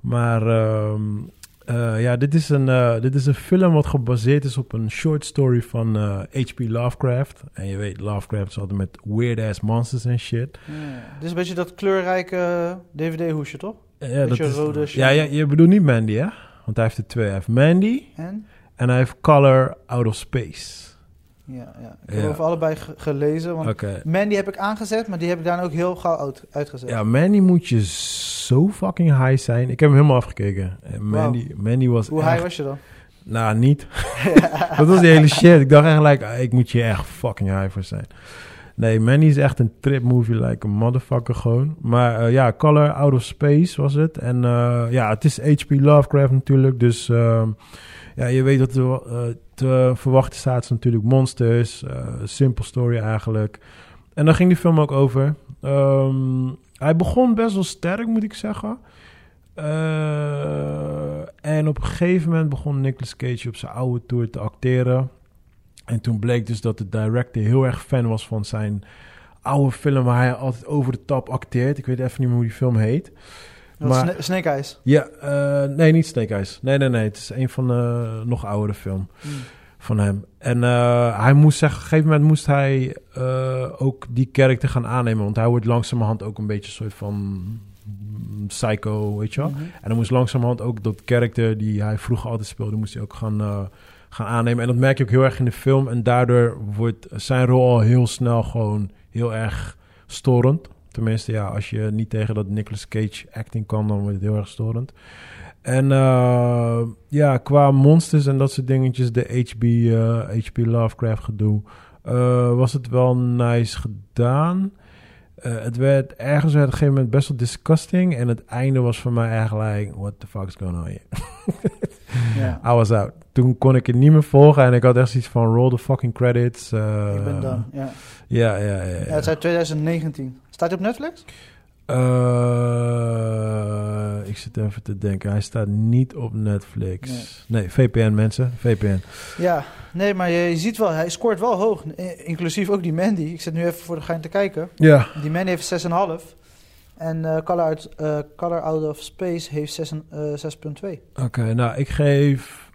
Maar ehm, eh, ja, dit is, een, eh, dit is een film wat gebaseerd is op een short story van H.P. Lovecraft. En je weet, Lovecraft is altijd met weird-ass monsters en shit. Dit is een beetje dat kleurrijke DVD-hoesje, toch? Ja, dat is, rode ja, ja, je bedoelt niet Mandy, hè? Want hij heeft er twee. Hij heeft Mandy En? en hij heeft Color Out of Space. Ja, ja. Ik heb Ja. over allebei ge- gelezen. Want. Mandy heb ik aangezet, maar die heb ik dan ook heel gauw uit, uitgezet. Ja, Mandy moet je zo fucking high zijn. Ik heb hem helemaal afgekeken. En Mandy, Mandy was Hoe echt... high was je dan? Nou, niet. dat was die hele shit. Ik dacht eigenlijk, ah, ik moet hier echt fucking high voor zijn. Nee, Mandy is echt een trip movie, like een motherfucker gewoon. Maar eh, ja, Color Out of Space was het. En eh, ja, het is H.P. Lovecraft natuurlijk. Dus ehm, ja, je weet dat er eh, te verwachten staat natuurlijk monsters. simple story eigenlijk. En daar ging die film ook over. Ehm, hij begon best wel sterk, moet ik zeggen. En op een gegeven moment begon Nicolas Cage op zijn oude tour te acteren. En toen bleek dus dat de director heel erg fan was van zijn oude film waar hij altijd over de top acteert. Ik weet even niet meer hoe die film heet. Maar- Sna- Snake Eyes. Ja, eh, nee, niet Snake Eyes. Nee, nee, nee. Het is een van de nog oudere film Hmm. van hem. En eh, hij moest zeggen, op een gegeven moment moest hij eh, ook die karakter gaan aannemen. Want hij wordt langzamerhand ook een beetje een soort van psycho, weet je wel. Mhm. En dan moest langzamerhand ook dat karakter die hij vroeger altijd speelde, moest hij ook gaan, gaan aannemen. En dat merk je ook heel erg in de film. En daardoor wordt zijn rol al heel snel gewoon heel erg storend. Tenminste, ja, als je niet tegen dat Nicolas Cage acting kan, dan wordt het heel erg storend. En eh, ja, qua monsters en dat soort dingetjes, de HB, eh, HP Lovecraft gedoe, eh, was het wel nice gedaan. Het werd ergens op een gegeven moment best wel disgusting. En het einde was voor mij eigenlijk, what the fuck is going on here? Ja. I was out. Toen kon ik het niet meer volgen en ik had echt zoiets van roll the fucking credits. eh, ik ben dan. Ja. Ja, ja, ja. het is uit 2019. Staat hij op Netflix? Eh, ik zit even te denken. Hij staat niet op Netflix. Nee, VPN mensen. VPN. Ja, nee, maar je, je ziet wel, hij scoort wel hoog. Inclusief ook die Mandy. Ik zit nu even voor de gein te kijken. Ja. Die Mandy heeft 6,5. En eh Color, Out, eh, Color Out of Space heeft 6 en- eh, 6,2. Oké, nou ik geef...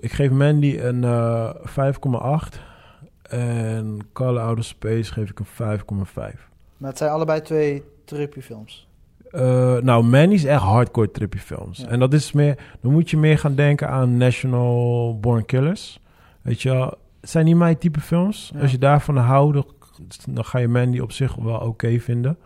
ik geef Mandy een eh 5,8. En Call Out of Space geef ik een 5,5. Maar het zijn allebei twee trippy films. Nou, Mandy is echt hardcore trippy films. Ja. En dat is meer... Dan moet je meer gaan denken aan National Born Killers. Weet je wel? Het zijn niet mijn type films. Ja. Als je daarvan houdt, dan, dan ga je Mandy op zich wel oké vinden.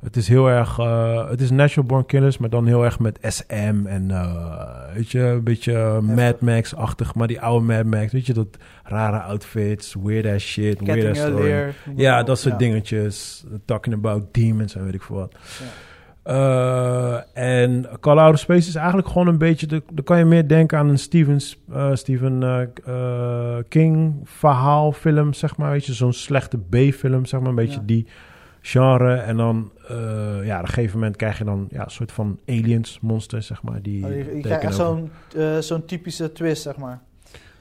Het is heel erg... eh, het is National Born Killers, maar dan heel erg met SM en... eh, weet je, een beetje Mad Max-achtig. Maar die oude Mad Max, weet je, dat rare outfits, weird ass shit, weird ass story. leer. Ja, dat soort Ja. dingetjes. Talking about demons en weet ik veel wat. Ja. Eh, en Call Out of Space is eigenlijk gewoon een beetje... De, dan kan je meer denken aan een Stevens, eh, Stephen eh, King verhaal film, zeg maar. Weet je, zo'n slechte B-film, zeg maar. Een beetje Ja. die genre. En dan, eh, ja, op een gegeven moment krijg je dan ja, een soort van aliens, monsters, zeg maar. Die Oh, je, krijgt echt zo'n eh, zo'n typische twist, zeg maar.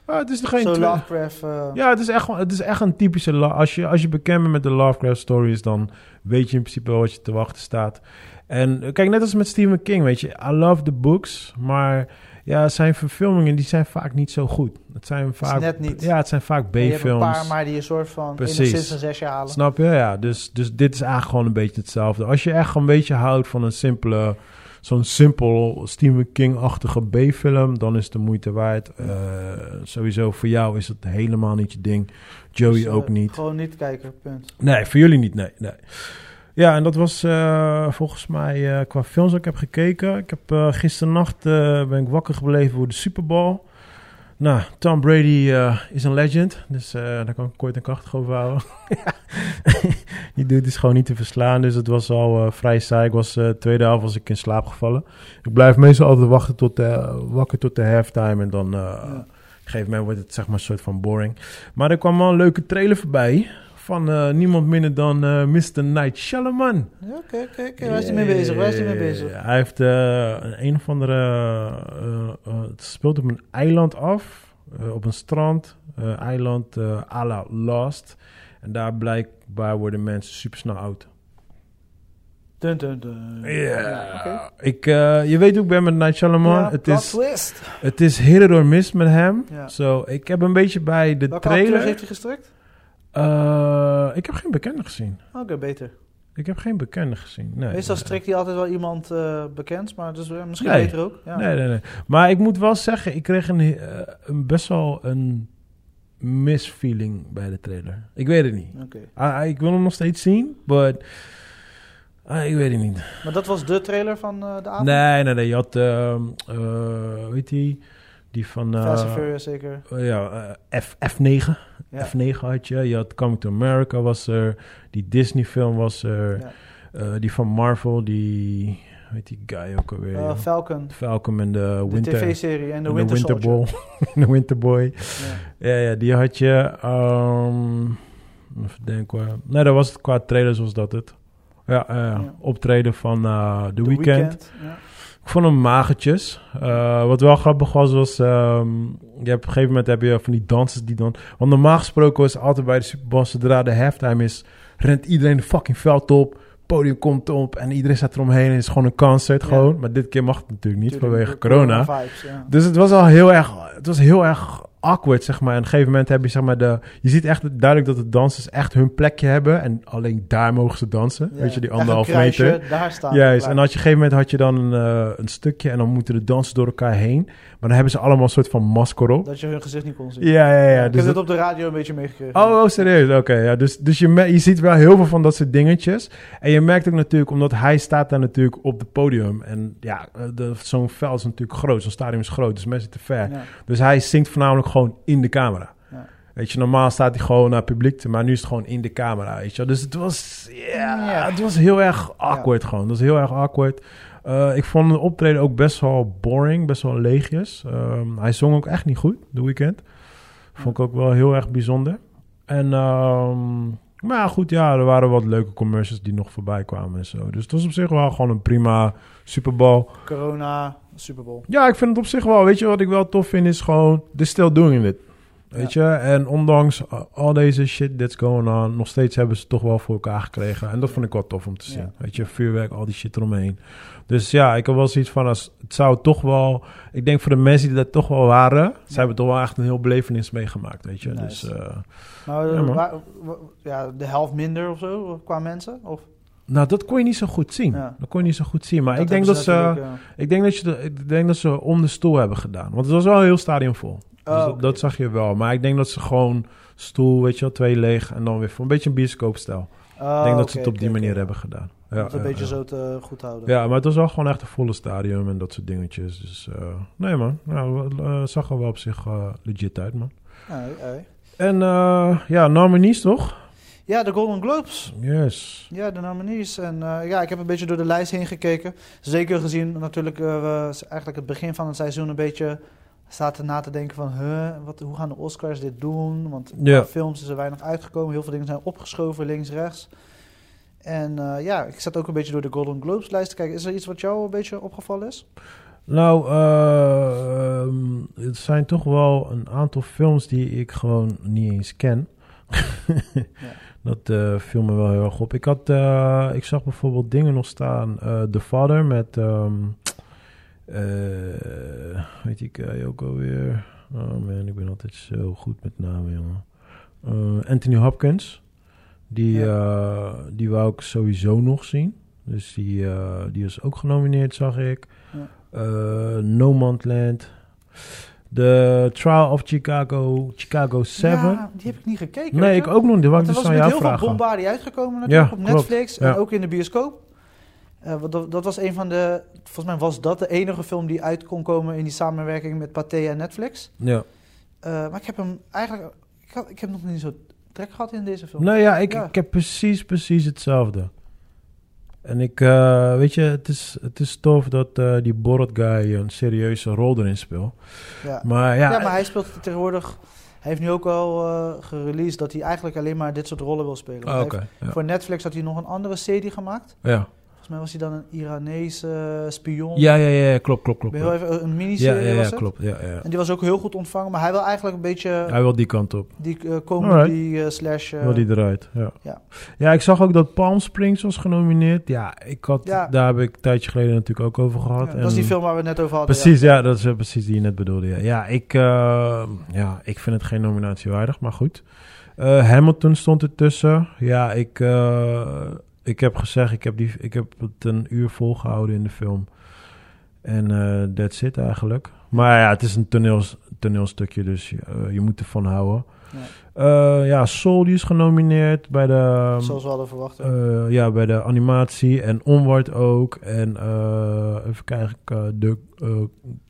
Ah, het is geen Lovecraft. eh, Ja, het is echt, gewoon- het is echt een typische... Als je, als je bekend bent met de Lovecraft stories... dan weet je in principe wel wat je te wachten staat. En kijk, net als met Stephen King, weet je... I love the books, maar... Ja, zijn verfilmingen die zijn vaak niet zo goed. Het zijn vaak... net niet. Ja, het zijn vaak hebt een B-films. paar, maar die een soort van Precies. een zesje halen. Snap je? Ja, dus, dus dit is eigenlijk gewoon een beetje hetzelfde. Als je echt een beetje houdt van een simpele... Zo'n simpel Stephen King-achtige B-film... dan is het de moeite waard. Eh, sowieso voor jou is het helemaal niet je ding. Joey Dus, eh, ook niet. Gewoon niet kijken, punt. Nee, voor jullie niet, nee. nee. Ja, en dat was eh, volgens mij eh, qua films dat ik heb gekeken. Ik heb uh, gisternacht ben ik wakker gebleven voor de Super Bowl. Nou, Tom Brady is een legend, dus daar kan ik kort en krachtig over houden. Die dude is gewoon niet te verslaan, dus het was al vrij saai. Ik was tweede helft was ik in slaap gevallen. Ik blijf meestal altijd wachten tot de, wakker tot de halftime en dan ja. op een gegeven moment wordt het zeg maar een soort van boring. Maar er kwam wel een leuke trailer voorbij van uh, niemand minder dan uh, Mr. Night Shyamalan. Oké, oké, okay, okay. waar is hij mee bezig? Waar is hij mee bezig? Hij heeft een, een of andere... het speelt op een eiland af, op een strand. eiland à la Lost. En daar blijkbaar worden mensen super snel oud. Dun, dun, dun. Ja, oké. ik, eh, je weet hoe ik ben met Night Shyamalan. Ja, het, is, twist. het is hit or miss met hem. Ja. Zo, ik heb een beetje bij de Welke trailer... heeft hij gestrikt? Eh, ik heb geen bekende gezien. Oké, beter. Ik heb geen bekende gezien. Nee, Meestal strikt hij altijd wel iemand eh bekend, maar dus, eh, misschien Nee. beter ook. Ja. Nee, nee, nee. Maar ik moet wel zeggen, ik kreeg een, een best wel een misfeeling bij de trailer. Ik weet het niet. Oké. Ah, ik wil hem nog steeds zien, but ah, ik weet het niet. Maar dat was de trailer van de avond? Nee, nee, nee. Je had, ehm eh, hoe heet die? Van... Fast and Furious zeker. ja, F, F9. Ja. F9 had je. Je had Coming to America was er. Die Disney film was er. Ja. Eh, die van Marvel, die... Heet die guy ook alweer? Eh? Falcon, Falcon en de de Winter... tv-serie en de Winter, Soldier. Ball. de Winter Boy. Ja. Ja, die had je. ehm even denken hoor. Nee, dat was het qua trailers was dat het. Ja, eh, Ja. optreden van The, The Weeknd. Ja. Ik vond hem magertjes. Eh, wat wel grappig was, was... ehm, je hebt, op een gegeven moment heb je van die dansers die dan... Want normaal gesproken was altijd bij de Super Bowl... zodra de halftime is, rent iedereen de fucking veld op. Podium komt op en iedereen staat eromheen. En is gewoon een concert Ja. gewoon. Maar dit keer mag het natuurlijk niet Tuurlijk, vanwege corona. vibes, ja. Dus het was al heel erg, het was heel erg awkward, zeg maar. En op een gegeven moment heb je, zeg maar, de... Je ziet echt duidelijk dat de dansers echt hun plekje hebben. En alleen daar mogen ze dansen. Ja. Weet je, die anderhalf kruisje, meter. Daar staan. Juist, en als je op een gegeven moment had je dan een, eh, een stukje... en dan moeten de dansers door elkaar heen. Maar dan hebben ze allemaal een soort van masker op. Dat je hun gezicht niet kon zien. Ja, ja, ja. ik Dus heb dat- het op de radio een beetje meegekregen. Oh, oh, serieus? Oké, ja. Dus, dus je, je ziet wel heel veel van dat soort dingetjes. En je merkt ook natuurlijk, omdat hij staat daar natuurlijk op het podium. En ja, eh, de- zo'n veld is natuurlijk groot. Zo'n stadion is groot, dus mensen te ver. Dus hij zingt voornamelijk gewoon in de camera. Ja. Weet je, normaal staat hij gewoon naar het publiek, te- maar nu is het gewoon in de camera, weet je. Dus het was, ja, Ja. het was heel erg awkward gewoon. Het was heel erg awkward. Eh, ik vond het optreden ook best wel boring, best wel leegjes. Ehm, hij zong ook echt niet goed, The Weeknd. Vond ik ook wel heel erg bijzonder. En, ehm, maar goed, ja, er waren wat leuke commercials die nog voorbij kwamen en zo. Dus het was op zich wel gewoon een prima Super Bowl. Corona, Super Bowl. Ja, ik vind het op zich wel. Weet je wat ik wel tof vind? Is gewoon, they're still doing it. Weet je? En ondanks al deze shit that's going on, nog steeds hebben ze toch wel voor elkaar gekregen. En dat vond ik wel tof om te zien. Ja. Weet je, vuurwerk, al die shit eromheen. Dus ja, ik heb wel zoiets van, als, het zou toch wel... Ik denk voor de mensen die dat toch wel waren, ze hebben toch wel echt een heel belevenis meegemaakt, weet je. Nice. Dus eh, Maar waar- ja, de helft minder of zo qua mensen? Of? Nou, dat kon je niet zo goed zien. Ja. Dat kon je niet zo goed zien. Maar Dat ik denk dat, ze, eh, ik, denk dat ik denk dat ze om de stoel hebben gedaan. Want het was wel een heel stadion vol. Dus oh, dat, oké. dat zag je wel. Maar ik denk dat ze gewoon stoel, weet je wel, twee leeg en dan weer voor een beetje een bioscoopstijl. Oh, ik denk dat ze het op die manier hebben gedaan. Ja, het een ja, beetje ja. zo te goed houden. Ja, maar het was wel gewoon echt een volle stadion en dat soort dingetjes. Dus eh, nee man, nou, eh, zag er wel op zich eh, legit uit man. En eh, ja, nominees toch? Ja, de Golden Globes. Yes. Ja, de nominees. En eh, ja, ik heb een beetje door de lijst heen gekeken. Zeker gezien natuurlijk we eigenlijk het begin van het seizoen een beetje zaten na te denken van... Huh, wat, hoe gaan de Oscars dit doen? Want Ja. qua films is er weinig uitgekomen. Heel veel dingen zijn opgeschoven links, rechts. En eh, ja, ik zat ook een beetje door de Golden Globes lijst te kijken. Is er iets wat jou een beetje opgevallen is? Nou, eh, ehm, het zijn toch wel een aantal films die ik gewoon niet eens ken. Dat eh, viel me wel heel erg op. Ik, had, eh, ik zag bijvoorbeeld dingen nog staan. eh The Father met... ehm eh, weet ik ook alweer... Oh man, ik ben altijd zo goed met namen, jongen. Anthony Hopkins. Die, die wou ik sowieso nog zien. Dus die, die is ook genomineerd, zag ik. Ja. No Man's Land. The Trial of Chicago, Chicago 7. Ja, die heb ik niet gekeken. nee, ik ook nog. Er dus was met heel veel vragen. bombardie uitgekomen natuurlijk Ja, op klopt. Netflix en Ja. ook in de bioscoop. Eh, dat, dat was een van de, volgens mij was dat de enige film die uit kon komen in die samenwerking met Pathé en Netflix. Ja. Eh, maar ik heb hem eigenlijk, ik, had, ik heb nog niet zo trek gehad in deze film. Nou ja ik, Ja. ik heb precies, precies hetzelfde. En ik, eh, weet je, het is, het is tof dat eh, die Borat guy een serieuze rol erin speelt. Ja. Maar ja, Ja, maar hij speelt tegenwoordig, hij heeft nu ook al eh gereleased dat hij eigenlijk alleen maar dit soort rollen wil spelen. Ah, Hij oké. heeft- ja. Voor Netflix had hij nog een andere serie gemaakt. ja. Volgens mij was hij dan een Iranese spion. Ja, ja, ja, klopt, klopt, klopt. Heel even, een Ja, miniserie ja, ja, het. klopt. Ja, ja. En die was ook heel goed ontvangen, maar hij wil eigenlijk een beetje Hij wil die kant op. die eh, comedy eh, slash... eh, wil die eruit, ja. ja. Ja, ik zag ook dat Palm Springs was genomineerd. Ja, ik had, Ja. daar heb ik een tijdje geleden natuurlijk ook over gehad. ja, En- dat is die film waar we het net over hadden. Precies, ja. dat is eh, precies die je net bedoelde. Ja, ja, ik, eh, ja ik vind het geen nominatie waardig, maar goed. Eh, Hamilton stond ertussen. Ja, ik, eh, ik heb gezegd, ik heb, die, ik heb het een uur volgehouden in de film. En eh that's it eigenlijk. Maar ja, het is een toneels, toneelstukje, dus eh, je moet ervan houden. Ja. Eh, ja, Soul die is genomineerd bij de... Ja, zoals we hadden verwacht. Ja, bij de animatie en Onward ook. En even kijken, de uh,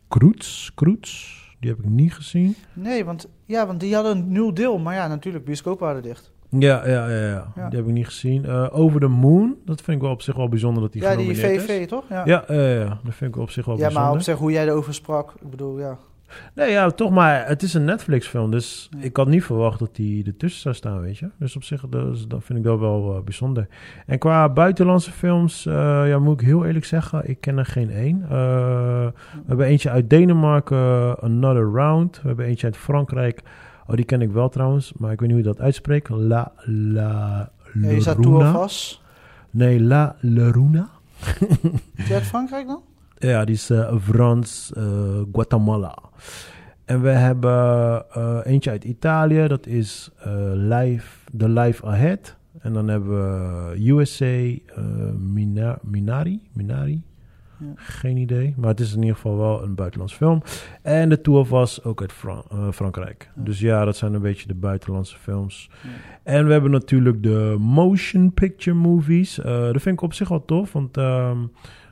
Kroets, Kroets, die heb ik niet gezien. nee, want, ja, want die hadden een nieuw deel. Maar ja, natuurlijk, bioscopen waren dicht. Ja, ja, ja, ja. Ja. die heb ik niet gezien. Eh, Over the Moon, dat vind ik wel op zich wel bijzonder dat die ja, die VV, is. toch? Ja, Ja, ja, ja, ja, dat vind ik op zich wel ja bijzonder. maar op zich hoe jij erover sprak. Ik bedoel, ja. Nee, ja, toch maar, het is een Netflix film, dus Ja. ik had niet verwacht dat die ertussen zou staan, weet je. Dus op zich, dat, vind ik dat wel bijzonder. En qua buitenlandse films, eh, ja, moet ik heel eerlijk zeggen, ik ken er geen één. Eh, we hebben eentje uit Denemarken, Another Round. We hebben eentje uit Frankrijk. Oh, die ken ik wel trouwens, maar ik weet niet hoe je dat uitspreekt. La, la, Leruna. toe vast. Nee, La Leruna. Is uit Frankrijk dan? Ja, die is eh, Frans, eh, Guatemala. En we hebben eh, eentje uit Italië, dat is Life, The Life Ahead. En dan hebben we USA, Mina- Minari, Minari. Ja. Geen idee, maar het is in ieder geval wel een buitenlands film. En de Tour was ook uit Fran- eh, Frankrijk. Ja. Dus ja, dat zijn een beetje de buitenlandse films. Ja. En we hebben natuurlijk de motion picture movies. Eh, dat vind ik op zich wel tof, want ehm,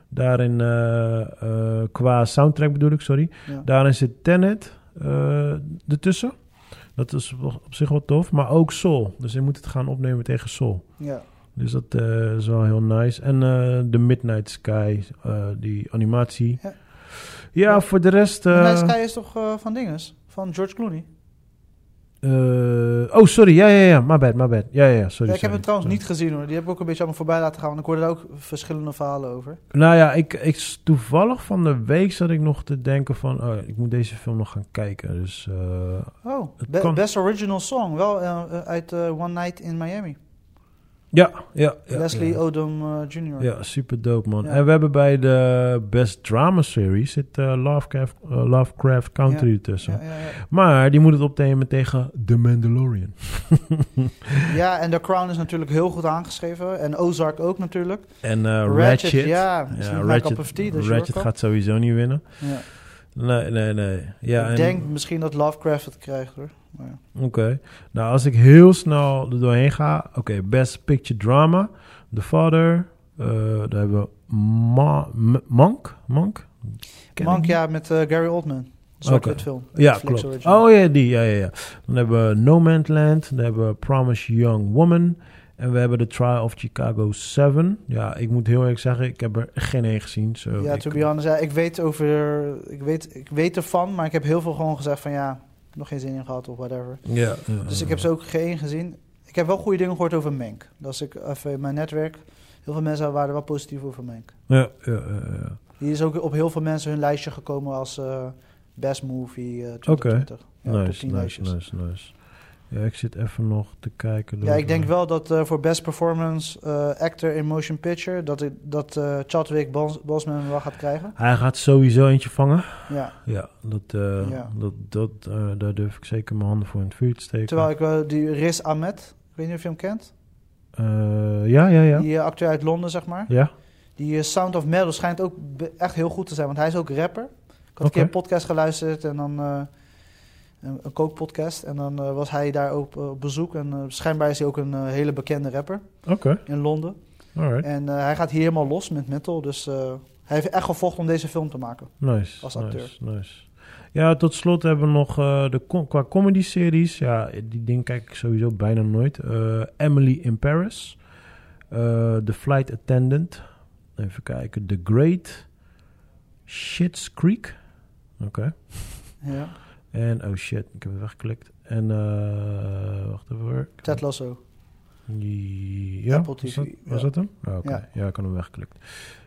daarin, eh, qua soundtrack bedoel ik, sorry. Daarin zit Tenet ertussen. Dat is op zich wel tof, maar ook Soul. Dus je moet het gaan opnemen tegen Soul. ja. Dus dat eh, is wel heel nice. En eh The Midnight Sky, eh, die animatie. Ja. Ja, Ja. voor de rest... Uh, eh, Sky is toch van dinges? Van George Clooney? oh, sorry. Ja, ja, ja. My bad, my bad. Ja, ja. Sorry. Ja, ik heb hem trouwens Sorry. niet gezien hoor. Die heb ik ook een beetje allemaal voorbij laten gaan. Want ik hoorde daar ook verschillende verhalen over. Nou ja, ik, ik, toevallig van de week zat ik nog te denken van... Oh, ik moet deze film nog gaan kijken. Dus Oh, Het be- kan. Best Original Song. Wel uit One Night in Miami. Ja, ja, ja. Leslie ja. Odom eh, Jr. Ja, super dope man. Ja. En we hebben bij de Best Drama Series zit eh, Lovecraft, eh, Lovecraft Country Ja. ertussen. Ja, ja, ja. Maar die moet het opnemen tegen The Mandalorian. ja, en The Crown is natuurlijk heel goed aangeschreven. En Ozark ook natuurlijk. En eh, Ratchet, Ratchet. ja, tea, dus Ratchet gaat sowieso niet winnen. Ja. Nee, nee, nee. Ja, ik en- denk misschien dat Lovecraft het krijgt hoor. Maar ja. Oké. Nou, als ik heel snel er doorheen ga. Oké, Best Picture Drama. The Father. eh, daar hebben we Ma M- Monk. Monk? Ken Monk, ja, met eh, Gary Oldman. Zwart-wit Oké. film. Ja, Netflix klopt. original. Oh ja, die. Ja, ja, ja. Dan hebben we No Man's Land. Dan hebben we Promise Young Woman. En we hebben The Trial of Chicago 7. Ja, ik moet heel eerlijk zeggen, ik heb er geen één gezien. So Ja, ik- to be honest, ja, ik weet over, ik weet, ik weet ervan, maar ik heb heel veel gewoon gezegd van ja, nog geen zin in gehad of whatever. Ja, ja, Dus ik ja. heb ze ook geen gezien. Ik heb wel goede dingen gehoord over Mank. Dat is ik even in mijn netwerk. Heel veel mensen waren wel positief over Mank. Ja, ja, ja, ja. Die is ook op heel veel mensen hun lijstje gekomen als eh, best movie eh 2020. Ja, top nice, 10 nice, lijstjes. nice, nice. Ja, ik zit even nog te kijken. Ja, ik denk wel dat eh, voor best performance eh, actor in motion picture dat, ik- dat eh, Chadwick Bos- Boseman wel gaat krijgen. Hij gaat sowieso eentje vangen. Ja. Ja, dat, Ja. dat, dat, daar durf ik zeker mijn handen voor in het vuur te steken. Terwijl ik eh, die Riz Ahmed, ik weet niet of je hem kent. Ja, ja, ja. Die acteur uit Londen, zeg maar. Ja? Die Sound of Metal schijnt ook echt heel goed te zijn, want hij is ook rapper. Ik had een keer een podcast geluisterd en dan een, een kookpodcast. En dan eh, was hij daar ook eh, op bezoek. En eh, schijnbaar is hij ook een hele bekende rapper Oké, in Londen. alright. En hij gaat hier helemaal los met metal. Dus hij heeft echt gevochten om deze film te maken. Nice, als acteur. nice, nice. Ja, tot slot hebben we nog de com- qua comedy-series. Ja, die ding kijk ik sowieso bijna nooit. Emily in Paris. The Flight Attendant. Even kijken. The Great. Shit's Creek. Oké. Ja. En, oh shit, ik heb het weggeklikt. En, eh wacht even hoor. Ted Lasso. Ja, Apple was dat, was ja. dat hem? Ja, oké. Ja. Ja. ik had hem weggeklikt.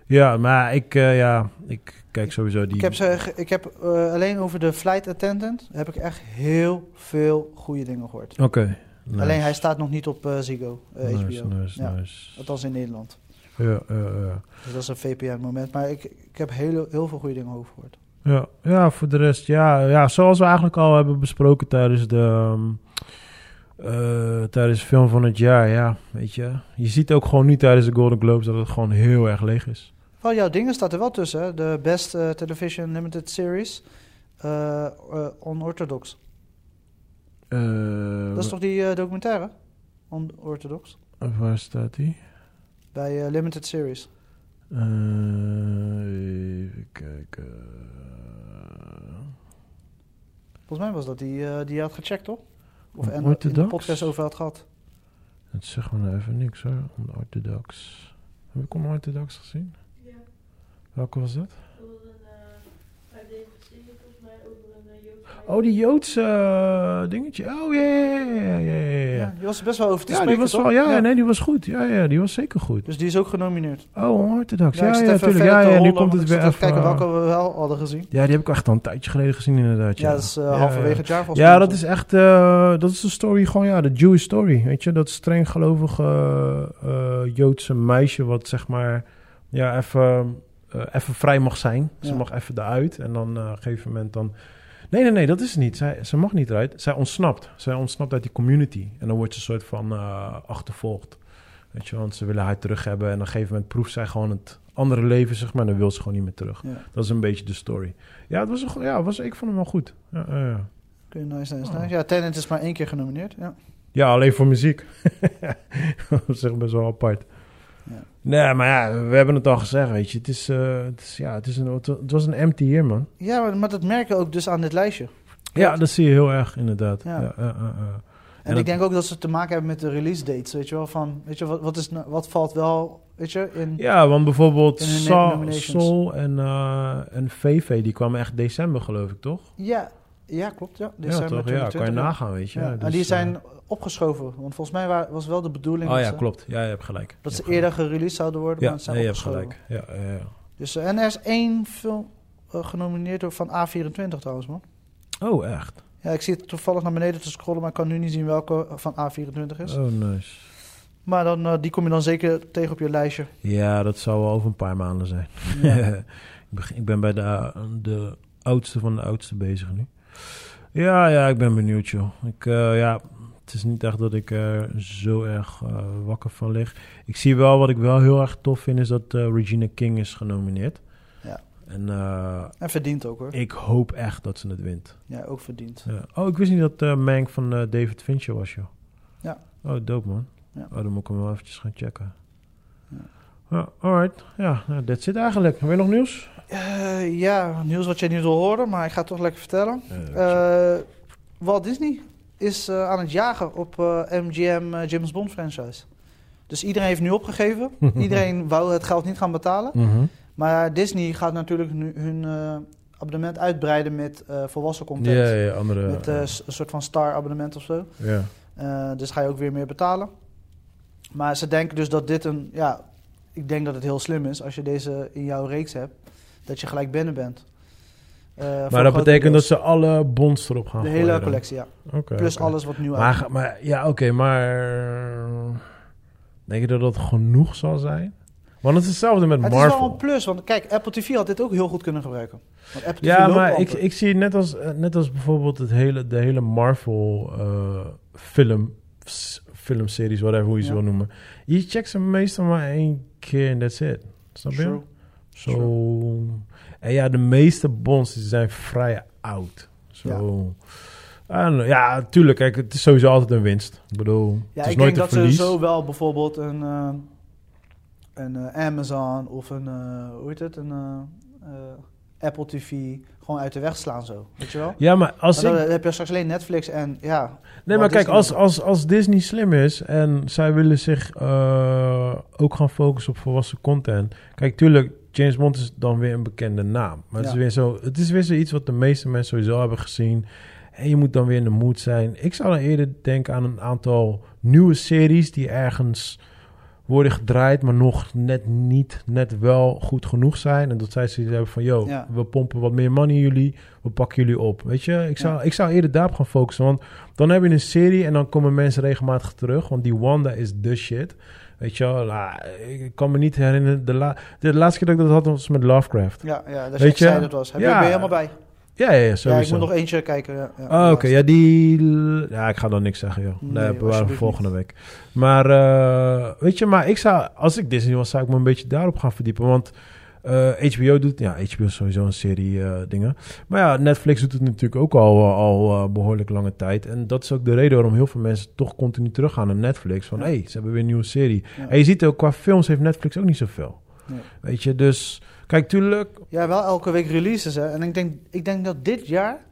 Ja, maar ik, eh, ja, ik kijk sowieso die... Ik heb, ze, ik heb eh, alleen over de flight attendant heb ik echt heel veel goede dingen gehoord. Oké. nice. Alleen hij staat nog niet op eh, Ziggo, Nice, HBO. nice, Ja. nice. Althans in Nederland. Ja, ja, ja. Dus dat is een VPN-moment. Maar ik, ik heb heel, heel veel goede dingen over gehoord. Ja, ja, voor de rest, ja, ja, zoals we eigenlijk al hebben besproken tijdens de, ehm, eh, tijdens de film van het jaar, ja, weet je. Je ziet ook gewoon nu tijdens de Golden Globes dat het gewoon heel erg leeg is. Wel, jouw dingen staat er wel tussen. Hè? De Best eh, Television Limited Series. eh, Unorthodox. Dat is toch die documentaire? Unorthodox. Waar staat die? Bij Limited Series. Eh, even kijken. Volgens mij was dat die eh, die je had gecheckt, toch? Of en in de podcast over had gehad. Het zegt me nou even niks hoor, onorthodox. Heb ik onorthodox gezien? Ja, Welke was dat? dat was een uh, uitlevering volgens mij over een uh, Joodse Oh, die Joodse eh, dingetje. Oh, ja, ja, ja, ja, ja, ja. Ja, die was best wel over te Ja, die was wel, ja, nee, die was goed. Ja, ja, die was zeker goed. Dus die is ook genomineerd. Oh, onorthodox. Ja, Ja, ja, natuurlijk. Ja, ja, nu komt het weer even. kijken welke eh, we wel hadden gezien. Ja, die heb ik echt al een tijdje geleden gezien, inderdaad. Ja, Ja, dat is Ja, halverwege ja. het jaar volgens Ja, dat is echt, dat is de story gewoon, ja, de Jewish story, weet je. Dat streng gelovige Joodse meisje wat, zeg maar, ja, even, even vrij mag zijn. Ze Ja. mag even eruit en dan op een gegeven moment dan... Nee, nee, nee, dat is het niet. Zij, ze mag niet eruit. Zij ontsnapt. Zij ontsnapt uit die community. En dan wordt ze een soort van eh, achtervolgd. Weet je, want ze willen haar terug hebben. En op een gegeven moment proeft zij gewoon het andere leven, zeg maar. En dan wil ze gewoon niet meer terug. Ja. Dat is een beetje de story. Ja, het was, een ja, was, ik vond hem wel goed. Ja, ja, ja. Oké, nice, nice, Oh. nice. Ja, Tenet is maar één keer genomineerd. Ja. Ja, alleen voor muziek. dat is echt best wel apart. Ja. Nee, maar ja, we hebben het al gezegd, weet je. Het, is, eh, het, is, ja, het, is een, het was een empty year, man. Ja, maar, maar dat merk je ook dus aan dit lijstje. Ja, dat zie je heel erg, inderdaad. Ja. Ja. Ja, ja, ja. En, dat- ik denk ook dat ze te maken hebben met de release dates, weet je wel. Van, weet je, wat, wat, is, nou- wat valt wel, weet je, in... Ja, want bijvoorbeeld nominations. Soul en, eh en VV, die kwamen echt december, geloof ik, toch? Ja, ja klopt, ja. ja, December toch? Ja, kan je 2020, nagaan, weet je. Ja, Ja, en dus, die eh, zijn opgeschoven. Want volgens mij wa- was wel de bedoeling oh ja, ze, klopt. Ja, je hebt gelijk. dat ze eerder gereleased zouden worden, Ja, maar het zijn nee, je hebt gelijk. Ja, ja, ja. Dus, eh, en er is één film eh, genomineerd door van A24 trouwens, man. Oh, echt? Ja, ik zie het toevallig naar beneden te scrollen, maar ik kan nu niet zien welke van A24 is. Oh, nice. Maar dan, eh, die kom je dan zeker tegen op je lijstje. Ja, dat zou wel over een paar maanden zijn. Ja. ik, ben bij de, de oudste van de oudste bezig nu. Ja, ja, ik ben benieuwd, joh. Ik, ja, het is niet echt dat ik er zo erg eh, wakker van lig. Ik zie wel, wat ik wel heel erg tof vind, is dat eh, Regina King is genomineerd. Ja. En eh, En verdient ook hoor. ik hoop echt dat ze het wint. Ja, ook verdient. Ja. Oh, ik wist niet dat eh Mank van eh, David Fincher was, joh. Ja. Oh, dope, man. Ja. Oh, dan moet ik hem wel eventjes gaan checken. Ja. Ja, alright. Ja, nou, that's it eigenlijk. Heb je nog nieuws? Eh, ja, nieuws wat jij niet wil horen, maar ik ga het toch lekker vertellen. Eh, Eh, Walt Disney is eh, aan het jagen op eh, MGM eh, James Bond franchise. Dus iedereen heeft nu opgegeven. iedereen wou het geld niet gaan betalen. mhm. Maar Disney gaat natuurlijk nu hun eh, abonnement uitbreiden met eh, volwassen content. Ja, ja, andere... Met eh, een soort van star abonnement of zo. ja. Eh, dus ga je ook weer meer betalen. Maar ze denken dus dat dit een... Ja, ik denk dat het heel slim is als je deze in jouw reeks hebt. Dat je gelijk binnen bent. Eh, Maar dat betekent dat ze alle bonds erop gaan De gooien hele dan? collectie, ja. Plus alles wat nieuw Maar, ga- maar ja, oké, maar... Denk je dat dat genoeg zal zijn? Want het is hetzelfde met Het is Marvel. wel een plus, want kijk, Apple TV had dit ook heel goed kunnen gebruiken. Want Apple TV Ja, maar ik, ik zie net als, eh, net als bijvoorbeeld het hele, de hele Marvel eh, film, filmseries, whatever hoe je ze Ja. wil noemen. Je checkt ze meestal maar één keer en that's it. Snap je? Zo. En ja, de meeste bonds zijn vrij oud. Zo. Don't know. Ja, tuurlijk. Kijk, het is sowieso altijd een winst. Ik bedoel, Ja, het is ik nooit denk een dat verlies. ze zo wel bijvoorbeeld een, eh, een eh, Amazon of een, eh, hoe heet het, een Apple TV gewoon uit de weg slaan zo. Weet je wel? Ja, maar als Maar ik... dan heb je straks alleen Netflix en ja, Nee, maar kijk, Disney als, als, als Disney slim is en zij willen zich ook gaan focussen op volwassen content. Kijk, tuurlijk, James Bond is dan weer een bekende naam. Maar het, is weer zo, het is weer zoiets wat de meeste mensen sowieso hebben gezien. En je moet dan weer in de mood zijn. Ik zou dan eerder denken aan een aantal nieuwe series die ergens worden gedraaid, maar nog net niet, net wel goed genoeg zijn. En dat zij zoiets hebben van, yo, Ja. we pompen wat meer money in jullie, we pakken jullie op. Weet je, ik zou, Ja. ik zou eerder daarop gaan focussen, want dan heb je een serie en dan komen mensen regelmatig terug, want die Wanda is the shit. Weet je wel, nou, ik kan me niet herinneren, de, la de laatste keer dat ik dat had was met Lovecraft. Ja, ja dat Weet je zei dat was. Heb je, ben je helemaal bij? Ja, ja, ja, Ja, sowieso. ik moet nog eentje kijken. Ja, ja, Oh, Oké, ja, die... Ja, ik ga dan niks zeggen, joh. Nee, Nee, we volgende week. Maar, eh, weet je, maar ik zou... Als ik Disney was, zou ik me een beetje daarop gaan verdiepen. Want eh, HBO doet... Ja, HBO is sowieso een serie eh, dingen. Maar ja, Netflix doet het natuurlijk ook al, eh, al eh, behoorlijk lange tijd. En dat is ook de reden waarom heel veel mensen toch continu teruggaan naar Netflix. Van, Ja. hé, hey, ze hebben weer een nieuwe serie. Ja. En je ziet ook, qua films heeft Netflix ook niet zoveel. Nee. Weet je, dus... Kijk, tuurlijk... Ja, wel elke week releases. Hè. En ik denk, ik denk dat dit jaar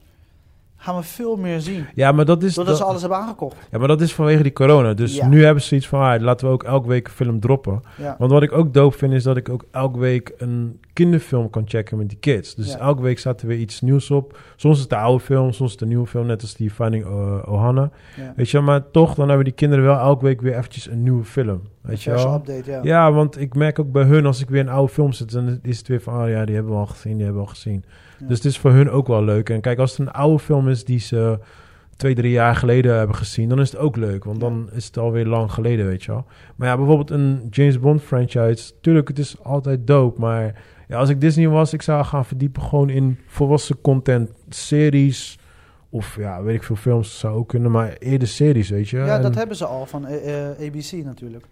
gaan we veel meer zien. Ja, maar dat is... Doordat dat- ze alles hebben aangekocht. Ja, maar dat is vanwege die corona. Dus Ja. nu hebben ze iets van, ah, laten we ook elke week een film droppen. Ja. Want wat ik ook dope vind, is dat ik ook elke week een kinderfilm kan checken met die kids. Dus Ja. elke week staat er weer iets nieuws op. Soms is het de oude film, soms is het de nieuwe film, net als die Finding uh, Ohana. ja. Weet je maar toch, dan hebben die kinderen wel elke week weer eventjes een nieuwe film. Weet je wel? update, ja. Ja, want ik merk ook bij hun, als ik weer een oude film zet, dan is het weer van, oh ja, die hebben we al gezien, die hebben we al gezien. Ja. Dus het is voor hun ook wel leuk. En kijk, als het een oude film is die ze twee, drie jaar geleden hebben gezien, dan is het ook leuk. Want dan is het alweer lang geleden, weet je wel. Maar ja, bijvoorbeeld een James Bond franchise, tuurlijk, het is altijd dope. Maar ja, als ik Disney was, ik zou gaan verdiepen gewoon in volwassen content, series... Of ja, weet ik veel films zou ook kunnen, maar eerder series, weet je. Ja, En- dat hebben ze al van eh, eh, ABC natuurlijk.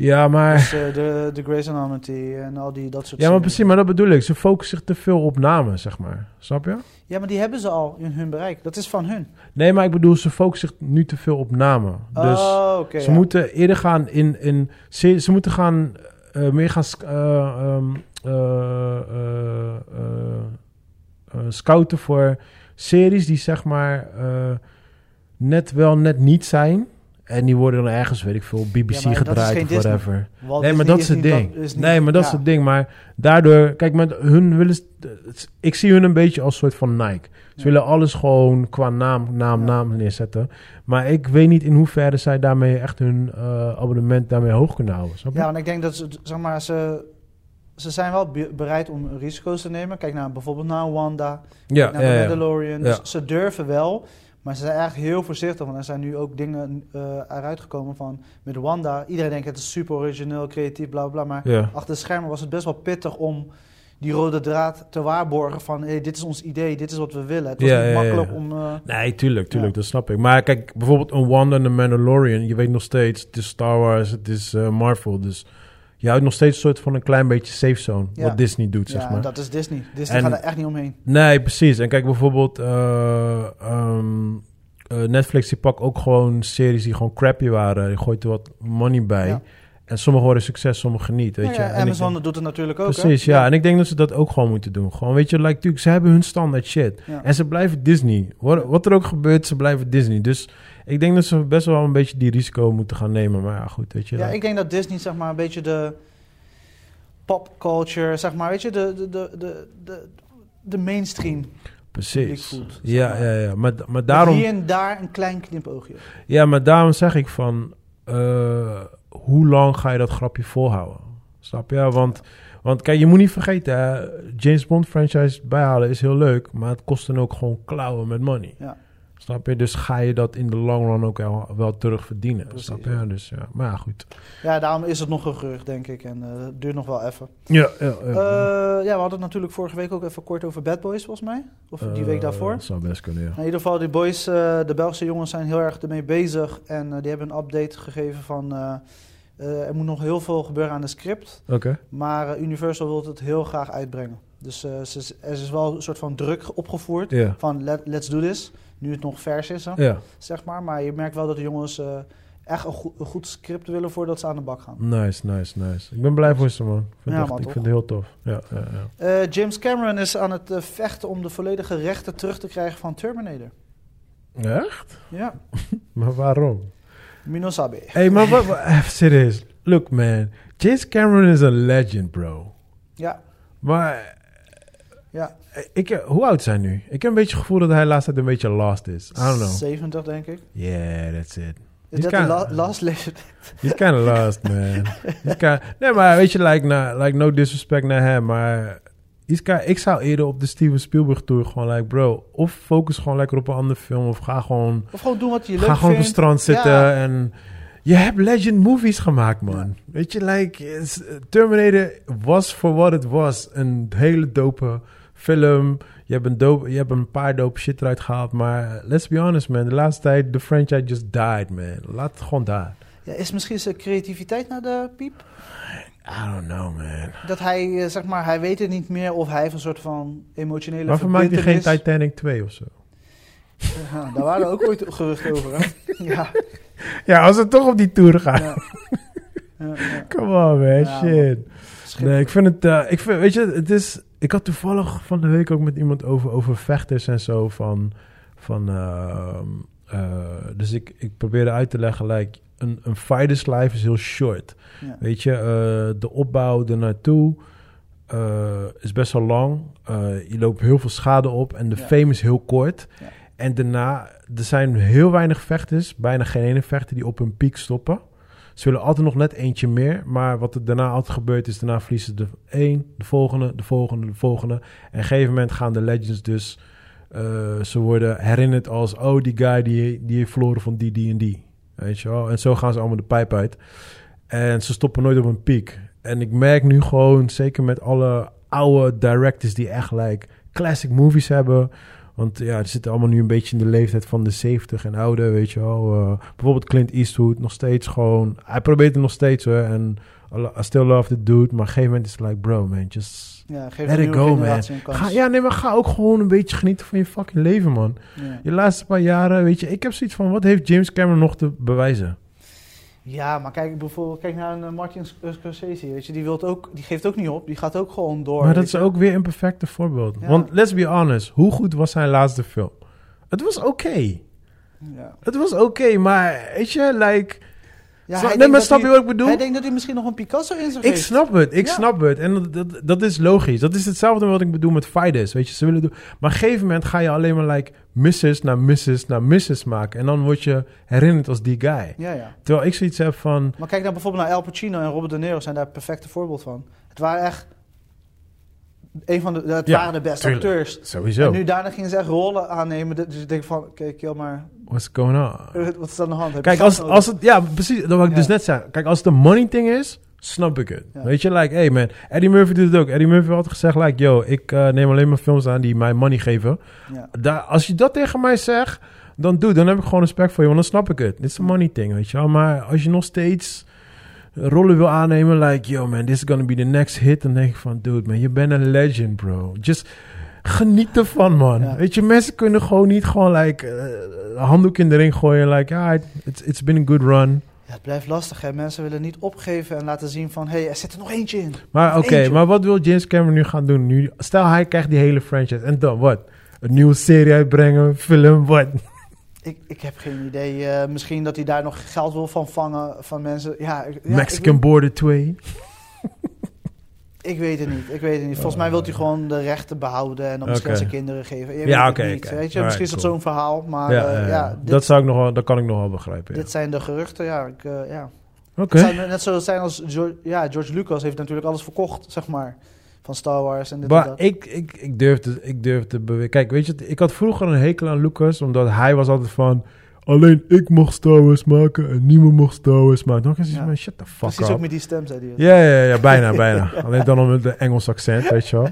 Ja, maar... Dus eh, de, de Grey's Anatomy en al die dat soort Ja, maar precies, maar dat bedoel ik. Ze focussen zich te veel op namen, zeg maar. Snap je? Ja, maar die hebben ze al in hun bereik. Dat is van hun. Nee, maar ik bedoel, ze focussen zich nu te veel op namen. Dus oh, oké. ze ja. moeten eerder gaan in... in ze, ze moeten gaan eh, meer gaan eh, scouten voor series die zeg maar net wel net niet zijn. En die worden dan ergens, weet ik veel, BBC Ja, gedraaid of whatever. Walt nee, maar dat is het ding. niet- nee, maar dat ja. is het ding. Maar daardoor, kijk, met hun willen. Ik zie hun een beetje als soort van Nike. Ze Ja. willen alles gewoon qua naam, naam, naam neerzetten. Maar ik weet niet in hoeverre zij daarmee echt hun eh, abonnement daarmee hoog kunnen houden. Ja, want ik denk dat ze, zeg maar, ze, ze zijn wel be- bereid om risico's te nemen. Kijk naar bijvoorbeeld naar Wanda, ja, naar ja, de. Mandalorian. Dus ze durven wel, maar ze zijn eigenlijk heel voorzichtig. Want er zijn nu ook dingen eh eruit gekomen van met Wanda. Iedereen denkt het is super origineel, creatief, bla bla. Maar achter de schermen was het best wel pittig om die rode draad te waarborgen van hey, dit is ons idee, dit is wat we willen. Het was Ja, niet ja, makkelijk ja. om... eh, Nee, tuurlijk, tuurlijk, dat snap ik. Maar kijk, bijvoorbeeld een Wanda en de Mandalorian, je weet nog steeds, het is Star Wars, het is eh, Marvel, dus je houdt nog steeds een soort van een klein beetje safe zone, Ja. wat Disney doet, ja, zeg maar. dat is Disney. Disney En- gaat er echt niet omheen. Nee, precies. En kijk bijvoorbeeld, eh, ehm, eh, Netflix die pakt ook gewoon series die gewoon crappy waren, die gooit er wat money bij. Ja. En sommige worden succes, sommige niet, weet Nou je. ja, Amazon denk- doet het natuurlijk ook. Precies, ja. En ik denk dat ze dat ook gewoon moeten doen. Gewoon, weet je, like, natuurlijk, ze hebben hun standaard shit. En ze blijven Disney. Wat, wat er ook gebeurt, ze blijven Disney. Dus ik denk dat ze best wel een beetje die risico moeten gaan nemen. Maar ja, goed, weet je. Ja, like- ik denk dat Disney zeg maar een beetje de popculture, zeg maar, weet je, de, de, de, de, de, de mainstream. precies. voelt, Ja, maar. ja, ja. Maar, maar daarom... Hier en daar een klein knipoogje. Ja, maar daarom zeg ik van... eh, hoe lang ga je dat grapje volhouden? Snap je? Want, want kijk, je moet niet vergeten... James Bond franchise bijhalen is heel leuk... maar het kost dan ook gewoon klauwen met money. Ja. Snap je? Dus ga je dat in de long run ook wel, wel terug verdienen. Precies, snap je? ja. Dus ja, maar ja, goed. Ja, daarom is het nog een gerucht, denk ik. En eh, het duurt nog wel even. Ja, ja, ja. Eh, ja, we hadden het natuurlijk vorige week ook even kort over Bad Boys, volgens mij. Of die week Eh, daarvoor. Dat zou best kunnen, ja. In ieder geval, die boys, eh, de Belgische jongens zijn heel erg ermee bezig. En eh, die hebben een update gegeven van... eh, eh, er moet nog heel veel gebeuren aan de script. Oké. Maar Universal wil het heel graag uitbrengen. Dus eh, ze- er is wel een soort van druk opgevoerd. Van let, let's do this. Nu het nog vers is, hè, Ja, zeg maar. Maar je merkt wel dat de jongens eh, echt een, goe- een goed script willen voordat ze aan de bak gaan. nice, nice, nice. Ik ben blij voor ze, man. Ik vind, Ja, het, echt- man, ik toch? vind het heel tof. Ja. Eh, James Cameron is aan het eh, vechten om de volledige rechten terug te krijgen van Terminator. Echt? Ja, Maar waarom? Minosabe. Hé, hey, maar wat... serieus. Look, man. James Cameron is a legend, bro. Ja, Maar... Ja, Ik, eh, hoe oud zijn nu? Ik heb een beetje het gevoel dat hij laatst tijd een beetje lost is. I don't know. 70 denk ik. Yeah, that's it. Is dat de last leeftijd? He's kind of lost, man. Kinda, nee, maar weet je, like, na, like no disrespect naar hem, maar kinda- ik zou eerder op de Steven Spielberg tour gewoon like, bro, of focus gewoon lekker op een andere film, of ga gewoon, Of gewoon doen wat je leuk ga gewoon op vindt. het strand zitten Ja. en je hebt legend movies gemaakt, man. Weet je, like, it's- Terminator was for what it was, een hele dope film. Je hebt, een dope, je hebt een paar dope shit eruit gehaald, maar let's be honest, man, de laatste tijd, de franchise just died, man. Laat het gewoon daar. Ja, is misschien zijn creativiteit naar de piep? I don't know, man. Dat hij, eh, zeg maar, hij weet het niet meer of hij heeft een soort van emotionele Waarvoor maakt hij geen Titanic 2 of zo? Ja, daar waren ook ooit geruchten over, hè? Ja, Ja, als we toch op die tour gaan. ja. Come on, man. Shit. Nee, ik vind het... eh, ik vind, weet je, het is... Ik had toevallig van de week ook met iemand over, over vechters en zo van... van ehm, eh, dus ik, ik probeerde uit te leggen, like... Een, een fighter's life is heel short. ja. Weet je, eh, de opbouw ernaartoe eh is best wel lang. Eh, je loopt heel veel schade op en de Ja. fame is heel kort. Ja. En daarna, er zijn heel weinig vechters, bijna geen ene vechter die op hun piek stoppen. Ze willen altijd nog net eentje meer, maar wat er daarna altijd gebeurt is, daarna verliezen ze de één, de volgende, de volgende, de volgende. En op een gegeven moment gaan de legends dus, eh, ze worden herinnerd als, oh die guy die, die heeft verloren van die, die en die. Weet je wel? En zo gaan ze allemaal de pijp uit. En ze stoppen nooit op een piek. En ik merk nu gewoon, zeker met alle oude directors die echt like classic movies hebben. Want ja, die zitten allemaal nu een beetje in de leeftijd van de 70 en ouder, weet je wel. Eh, bijvoorbeeld Clint Eastwood, nog steeds gewoon... Hij probeert het nog steeds hoor. En I still love the dude. Maar op een gegeven moment is het like, bro man, just... Ja, geef Let it go, man. Ga, ja, nee, maar ga ook gewoon een beetje genieten van je fucking leven, man. Ja. Je laatste paar jaren, weet je... Ik heb zoiets van, wat heeft James Cameron nog te bewijzen? Ja, maar kijk bijvoorbeeld kijk naar een eh, Martin Sc- Scorsese, weet je, die, wilt ook, die geeft ook niet op, die gaat ook gewoon door. Maar dat is ook weer een perfecte voorbeeld. Ja. Want let's be honest, hoe goed was zijn laatste film? Het was oké. Ja. Het was oké, maar weet je, like... Ja, Snap- nee, maar snap je wat ik bedoel? Hij denkt dat hij misschien nog een Picasso in zich Ik heeft. snap het, ik Ja. snap het. En dat, dat, dat is logisch. Dat is hetzelfde wat ik bedoel met fighters. Weet je, ze willen doen. Maar op een gegeven moment ga je alleen maar like misses naar misses naar misses maken. En dan word je herinnerd als die guy. Ja, ja. Terwijl ik zoiets heb van. Maar kijk nou bijvoorbeeld naar Al Pacino en Robert De Niro zijn daar perfecte voorbeeld van. Het waren echt een van de, het Ja, waren de beste tuurlijk. acteurs. Sowieso. En nu daarna gingen ze echt rollen aannemen. Dus ik denk van, kijk, joh, maar What's going on? eh, wat is aan de hand? Heb Kijk, als, nodig? als het. Ja, precies. Dat wat ik Ja. dus net zei. Kijk, als het een money thing is. Snap ik het. Ja. Weet je, like, hey man, Eddie Murphy doet het ook. Eddie Murphy had altijd gezegd, like, yo, ik eh, neem alleen maar films aan die mij money geven. Ja. Daar, als je dat tegen mij zegt, dan doe, dan heb ik gewoon respect voor je, want dan snap ik het. Dit is een money thing, weet je wel. Maar als je nog steeds rollen wil aannemen, like, yo man, this is gonna be the next hit, dan denk ik van, dude man, je bent een legend, bro. Just geniet ervan, man. Ja. Weet je, mensen kunnen gewoon niet gewoon, like, eh, handdoek in de ring gooien, like, ja, it's, it's been a good run. Ja, het blijft lastig, hè. Mensen willen niet opgeven en laten zien van... hé, hey, er zit er nog eentje in. Maar oké, maar wat wil James Cameron nu gaan doen? Nu, stel hij krijgt die hele franchise, en dan wat? Een nieuwe serie uitbrengen, film, wat? Ik, ik heb geen idee. eh, misschien dat hij daar nog geld wil van vangen van mensen. Ja, ik- ja, Mexican ik, Border 2. ik weet het niet. Ik weet het niet. Volgens mij wil hij gewoon de rechten behouden en dan misschien zijn kinderen geven. Je Ja, oké. Weet je, misschien is dat cool. zo'n verhaal, maar ja, eh, ja, ja, ja. dit, dat, zou ik nog wel, dat kan ik nog wel begrijpen. Dit zijn de geruchten. Ja, ik, eh, ja. Oké. Het zou net zo zijn als George, ja, George Lucas heeft natuurlijk alles verkocht, zeg maar, van Star Wars en dit en Maar dat. ik, ik, ik durfde, ik durfde Kijk, weet je, ik had vroeger een hekel aan Lucas, omdat hij was altijd van... Alleen ik mocht Star Wars maken en niemand mocht Star Wars maken. Dan was ik Ja. van, shut the fuck Precies up. ook met die stem, zei hij. Ja, ja, ja, bijna, bijna. Alleen dan nog met de Engels accent, weet je wel.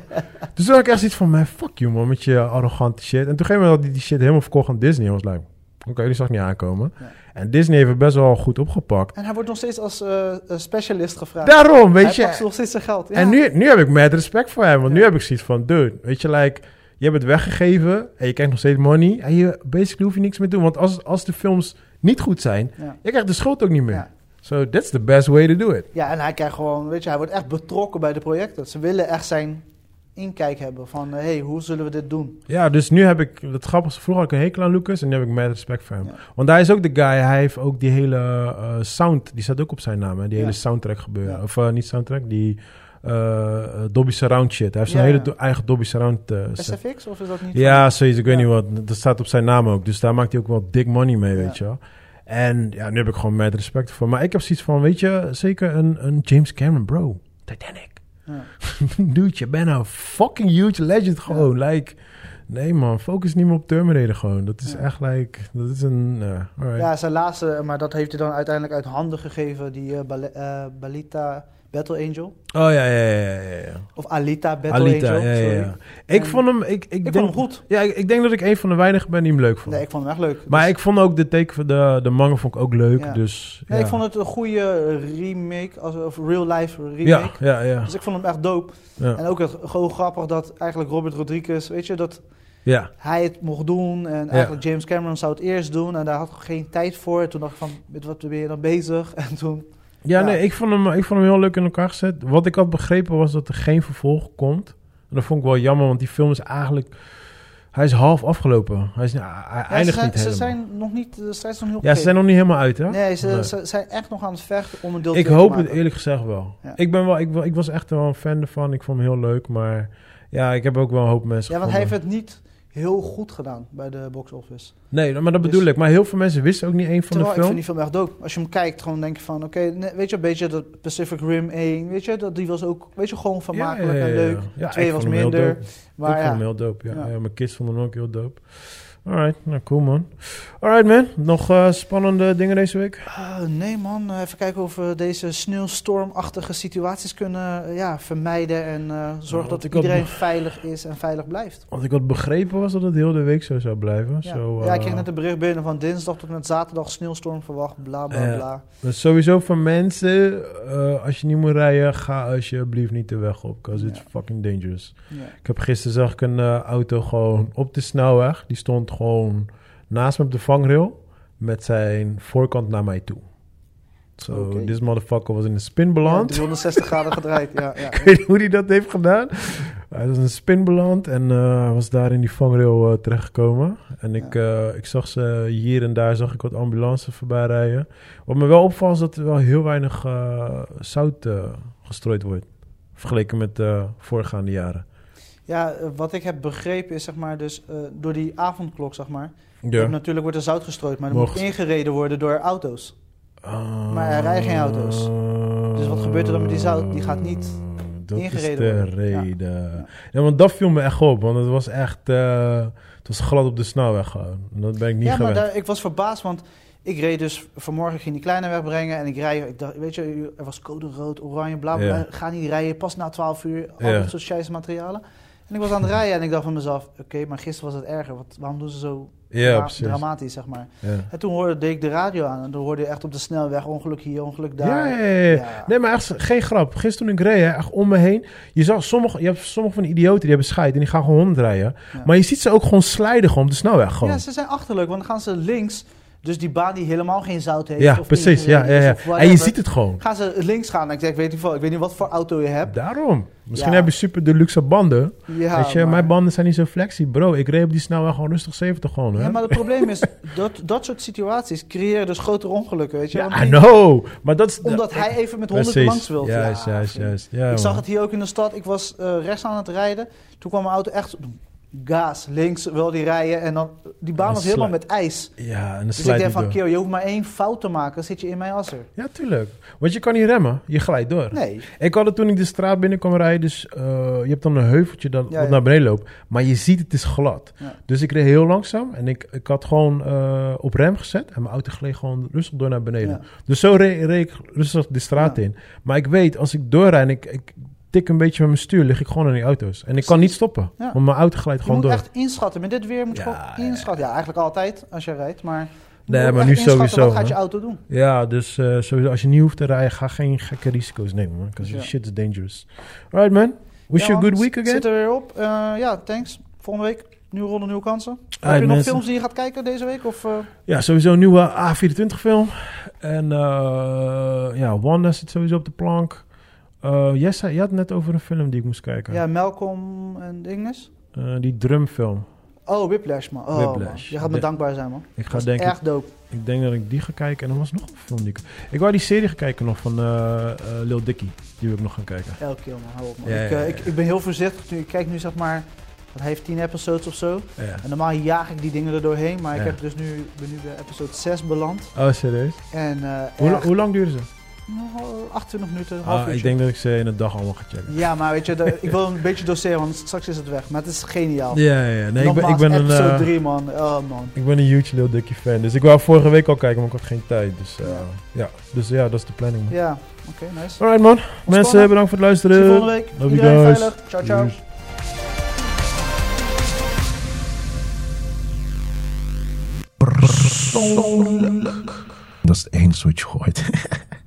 Dus toen had ik echt zoiets van, man, fuck you man, met je arrogante shit. En toen gegeven moment had hij die shit helemaal verkocht aan Disney. En was like, oké, die zag ik niet aankomen. Ja. En Disney heeft het best wel goed opgepakt. En hij wordt nog steeds als eh, eh, specialist gevraagd. Daarom, weet hij je. pakt nog steeds zijn geld. Ja. En nu, nu heb ik mad respect voor hem. Want nu heb ik zoiets van, dude, weet je, like, je hebt het weggegeven en je krijgt nog steeds money. En je, basically hoef je niks meer te doen. Want als, als de films niet goed zijn, Ja. je krijgt de schuld ook niet meer. So that's the best way to do it. Ja, en hij krijgt gewoon, weet je, hij wordt echt betrokken bij de projecten. Ze willen echt zijn inkijk hebben van, hé, hey, hoe zullen we dit doen? Ja, dus nu heb ik, het grappigste, vroeger had ik een hekel aan Lucas en nu heb ik mad respect voor hem. Ja. Want hij is ook de guy, hij heeft ook die hele eh, sound, die staat ook op zijn naam, hè? die Ja. hele soundtrack gebeuren. Ja. Of eh, niet soundtrack, die eh, Dolby Surround shit. Hij heeft zijn hele do- eigen Dolby Surround eh. SFX of is dat niet? Ja, zoiets. Ik weet niet wat. Dat staat op zijn naam ook. Dus daar maakt hij ook wel dik money mee, weet je wel. En ja, nu heb ik gewoon met respect voor. Maar ik heb zoiets van, weet je, zeker een, een James Cameron, bro. Titanic. Ja. Dude, je bent een fucking huge legend gewoon. Like, nee man, focus niet meer op Terminator gewoon. Dat is Ja. echt like, dat is een, uh. Ja, zijn laatste, maar dat heeft hij dan uiteindelijk uit handen gegeven, die eh, eh, Balita Battle Angel. Oh ja, ja, ja, ja, ja. Of Alita Battle Alita, Angel. ja, ja. Ik En- vond hem, ik, ik, Ik denk, vond hem goed. Ja, ik, ik denk dat ik een van de weinigen ben die hem leuk vond. Nee, ik vond hem echt leuk. maar Dus- ik vond ook de teken van de, de manga vond ik ook leuk, dus nee, ik vond het een goede remake, als, of real life remake. Ja, ja, ja. Dus ik vond hem echt dope. ja. En ook het, gewoon grappig dat eigenlijk Robert Rodriguez, weet je, dat ja. hij het mocht doen. En eigenlijk James Cameron zou het eerst doen. En daar had ik geen tijd voor. Toen dacht ik van, met wat ben je dan bezig? En toen, Ja, Ja. nee, ik vond, hem, ik vond hem heel leuk in elkaar gezet. Wat ik had begrepen was dat er geen vervolg komt. En dat vond ik wel jammer, want die film is eigenlijk... Hij is half afgelopen. Hij, is, hij ja, eindigt zijn, niet ze helemaal. zijn nog niet, de strijd is nog niet ja, ze zijn nog niet helemaal uit, hè? Nee, ze, Nee. ze zijn echt nog aan het vechten om een deel Ik te hoop het eerlijk gezegd wel. Ja. Ik, ben wel ik, wa- ik was echt wel een fan ervan. Ik vond hem heel leuk, maar... Ja, ik heb ook wel een hoop mensen Ja, want hij heeft het niet heel goed gedaan bij de box office. Nee, maar dat Dus- bedoel ik. Maar heel veel mensen wisten ook niet één van de ik film. vind die film echt dope. Als je hem kijkt, gewoon denk je van, oké, nee, weet je, een beetje dat Pacific Rim 1, weet je, dat, die was ook, weet je, gewoon vermakelijk en leuk. Ja, Twee ik was minder. Maar ik ja, vond hem heel dope, ja. Ja. ja. mijn kids vonden hem ook heel dope. Alright, nou cool man. Alright man, nog eh, spannende dingen deze week? Ah, nee man, Eh, even kijken of we deze sneeuwstormachtige situaties kunnen eh, ja, vermijden en eh, zorgen wat dat had iedereen veilig is en veilig blijft. Want ik had begrepen was dat het heel de week zo zou blijven. Ja, Zo, ja ik eh, kreeg net een bericht binnen van dinsdag tot en met zaterdag sneeuwstorm verwacht, bla bla bla. Dus sowieso voor mensen, eh, als je niet moet rijden, ga alsjeblieft niet de weg op. Because it's fucking dangerous. Ik heb gisteren zag ik een eh, auto gewoon op de snelweg. Die stond gewoon naast me op de vangrail met zijn voorkant naar mij toe. So, Oké. this motherfucker was in een spin Ja, beland. 360 graden gedraaid, ja. ja. Ik weet niet hoe hij dat heeft gedaan. Hij was in een spin beland en eh, was daar in die vangrail eh, terechtgekomen. En ik, eh, ik zag ze hier en daar zag ik wat ambulances voorbij rijden. Wat me wel opvalt is dat er wel heel weinig zout gestrooid wordt. Vergeleken met de voorgaande jaren. Ja, eh, wat ik heb begrepen is zeg maar dus eh, door die avondklok zeg maar. Ja. Natuurlijk wordt er zout gestrooid, maar er Mocht. moet ingereden worden door auto's. Ah, Maar er rijden geen auto's. Dus wat gebeurt er dan met die zout? Die gaat niet dat ingereden is de worden. Ja. want dat viel me echt op. Want het was echt... eh, het was glad op de snelweg gewoon. En dat ben ik niet ja, maar gewend. daar, ik was verbaasd, want ik reed dus vanmorgen ik ging die kleine weg brengen en ik rijd, ik dacht, weet je, er was code rood, oranje, bla bla. Ja. Ga niet rijden, pas na 12 uur, al dat soort scheisse materialen. En ik was aan het rijden en ik dacht van mezelf, oké, maar gisteren was het erger. Wat, waarom doen ze zo Ja, dramatisch, zeg maar. Ja. En toen hoorde deed ik de radio aan en toen hoorde je echt op de snelweg ongeluk hier, ongeluk daar. Ja. Nee, maar echt geen grap. Gisteren toen ik reed, hè, echt om me heen. Je zag sommige, je hebt sommige van die idioten die hebben scheid en die gaan gewoon 100 rijden. Ja. Maar je ziet ze ook gewoon slijden gewoon op de snelweg gewoon. Ja, ze zijn achterlijk, want dan gaan ze links, dus die baan die helemaal geen zout heeft. Ja, of precies. Ja, ja, ja. En je ziet het gewoon. Gaan ze links gaan en ik zeg, ik weet niet, ik weet niet wat voor auto je hebt. Daarom. Misschien Ja. heb je super deluxe banden. Ja, Weet je, maar- mijn banden zijn niet zo flexie. Bro, ik reed op die snelweg gewoon rustig 70 gewoon. Hè? Ja, maar het probleem is, dat, dat soort situaties creëren dus grotere ongelukken, weet je. Ja, I know. Maar dat is... Omdat hij even met 100 Precies. langs wil. Juist, Ja, juist, ik zag het hier ook in de stad. Ik was eh, rechts aan het rijden. Toen kwam mijn auto echt gaas, links wil die rijden. En dan, die baan was helemaal met ijs. Ja, en dan Dus ik denk van. Kio, je hoeft maar één fout te maken, zit je in mijn asser. Ja, tuurlijk. Want je kan niet remmen. Je glijdt door. Nee. Ik had het toen ik de straat binnen kwam rijden. Dus eh, je hebt dan een heuveltje dat Ja, wat ja. naar beneden loopt. Maar je ziet het is glad. Ja. Dus ik reed heel langzaam. En ik, ik had gewoon eh, op rem gezet. En mijn auto gleed gewoon rustig door naar beneden. Ja. Dus zo reed, reed ik rustig de straat Ja. in. Maar ik weet, als ik doorrijd en ik, ik tik een beetje met mijn stuur... lig ik gewoon in die auto's. En ik kan niet stoppen. Ja. Want mijn auto glijdt Je gewoon moet door. echt inschatten. Met dit weer moet je Ja, gewoon inschatten. Ja, eigenlijk altijd als je rijdt. Maar, je Nee, moet maar nu sowieso, Wat gaat hè. je auto doen? Ja, dus eh, sowieso, als je niet hoeft te rijden... ga geen gekke risico's nemen, man. Because Ja. shit is dangerous. Alright, man. Wish you a good week again. Zit er weer op. Eh, ja, thanks. Volgende week. Nieuwe ronde, nieuwe kansen. Heb je nog mensen. films die je gaat kijken deze week? Of, eh, Ja, sowieso een nieuwe A24 film. En eh ja, Wanda zit sowieso op de plank. Jij zei, je had net over een film die ik moest kijken. ja, Malcolm en Dinges? Eh, die drumfilm. Oh, Whiplash, man. Oh, Whiplash. man. Je gaat me De- dankbaar zijn, man. Ik ga Dat is denk ik, echt dope. ik denk dat ik die ga kijken. En er was nog een film die ik... Ik wou die serie gaan kijken nog van eh, Lil Dicky. Die wil ik nog gaan kijken. Elke keer, man. Hou op, man. Ja, ik, ja, ja. ik, ik ben heel voorzichtig. Ik kijk nu, zeg maar... Hij heeft 10 episodes of zo. Ja. En normaal jaag ik die dingen er doorheen. Maar ik heb dus nu, ben nu bij episode 6 beland. Oh, serieus? En Hoe, echt, hoe lang duurde ze? Nou, 28 minuten, een half Ah, ik denk dat ik ze in een dag allemaal ga checken. Ja, maar weet je, de- ik wil een beetje doseren, want straks is het weg. Maar het is geniaal. Ja, ja, ja. Nee, ik ben, ik een... episode eh, 3, man. Oh, man. Ik ben een huge Lil Dicky fan. Dus ik wou vorige week al kijken, maar ik had geen tijd. Dus, eh, ja. dus ja, dat is de planning, man. Ja, oké, nice. Alright, man. Mensen, bedankt voor het luisteren. volgende week. Love you Iedereen guys. veilig. Ciao, ciao. Peace. Persoonlijk. Dat is wat je gooit.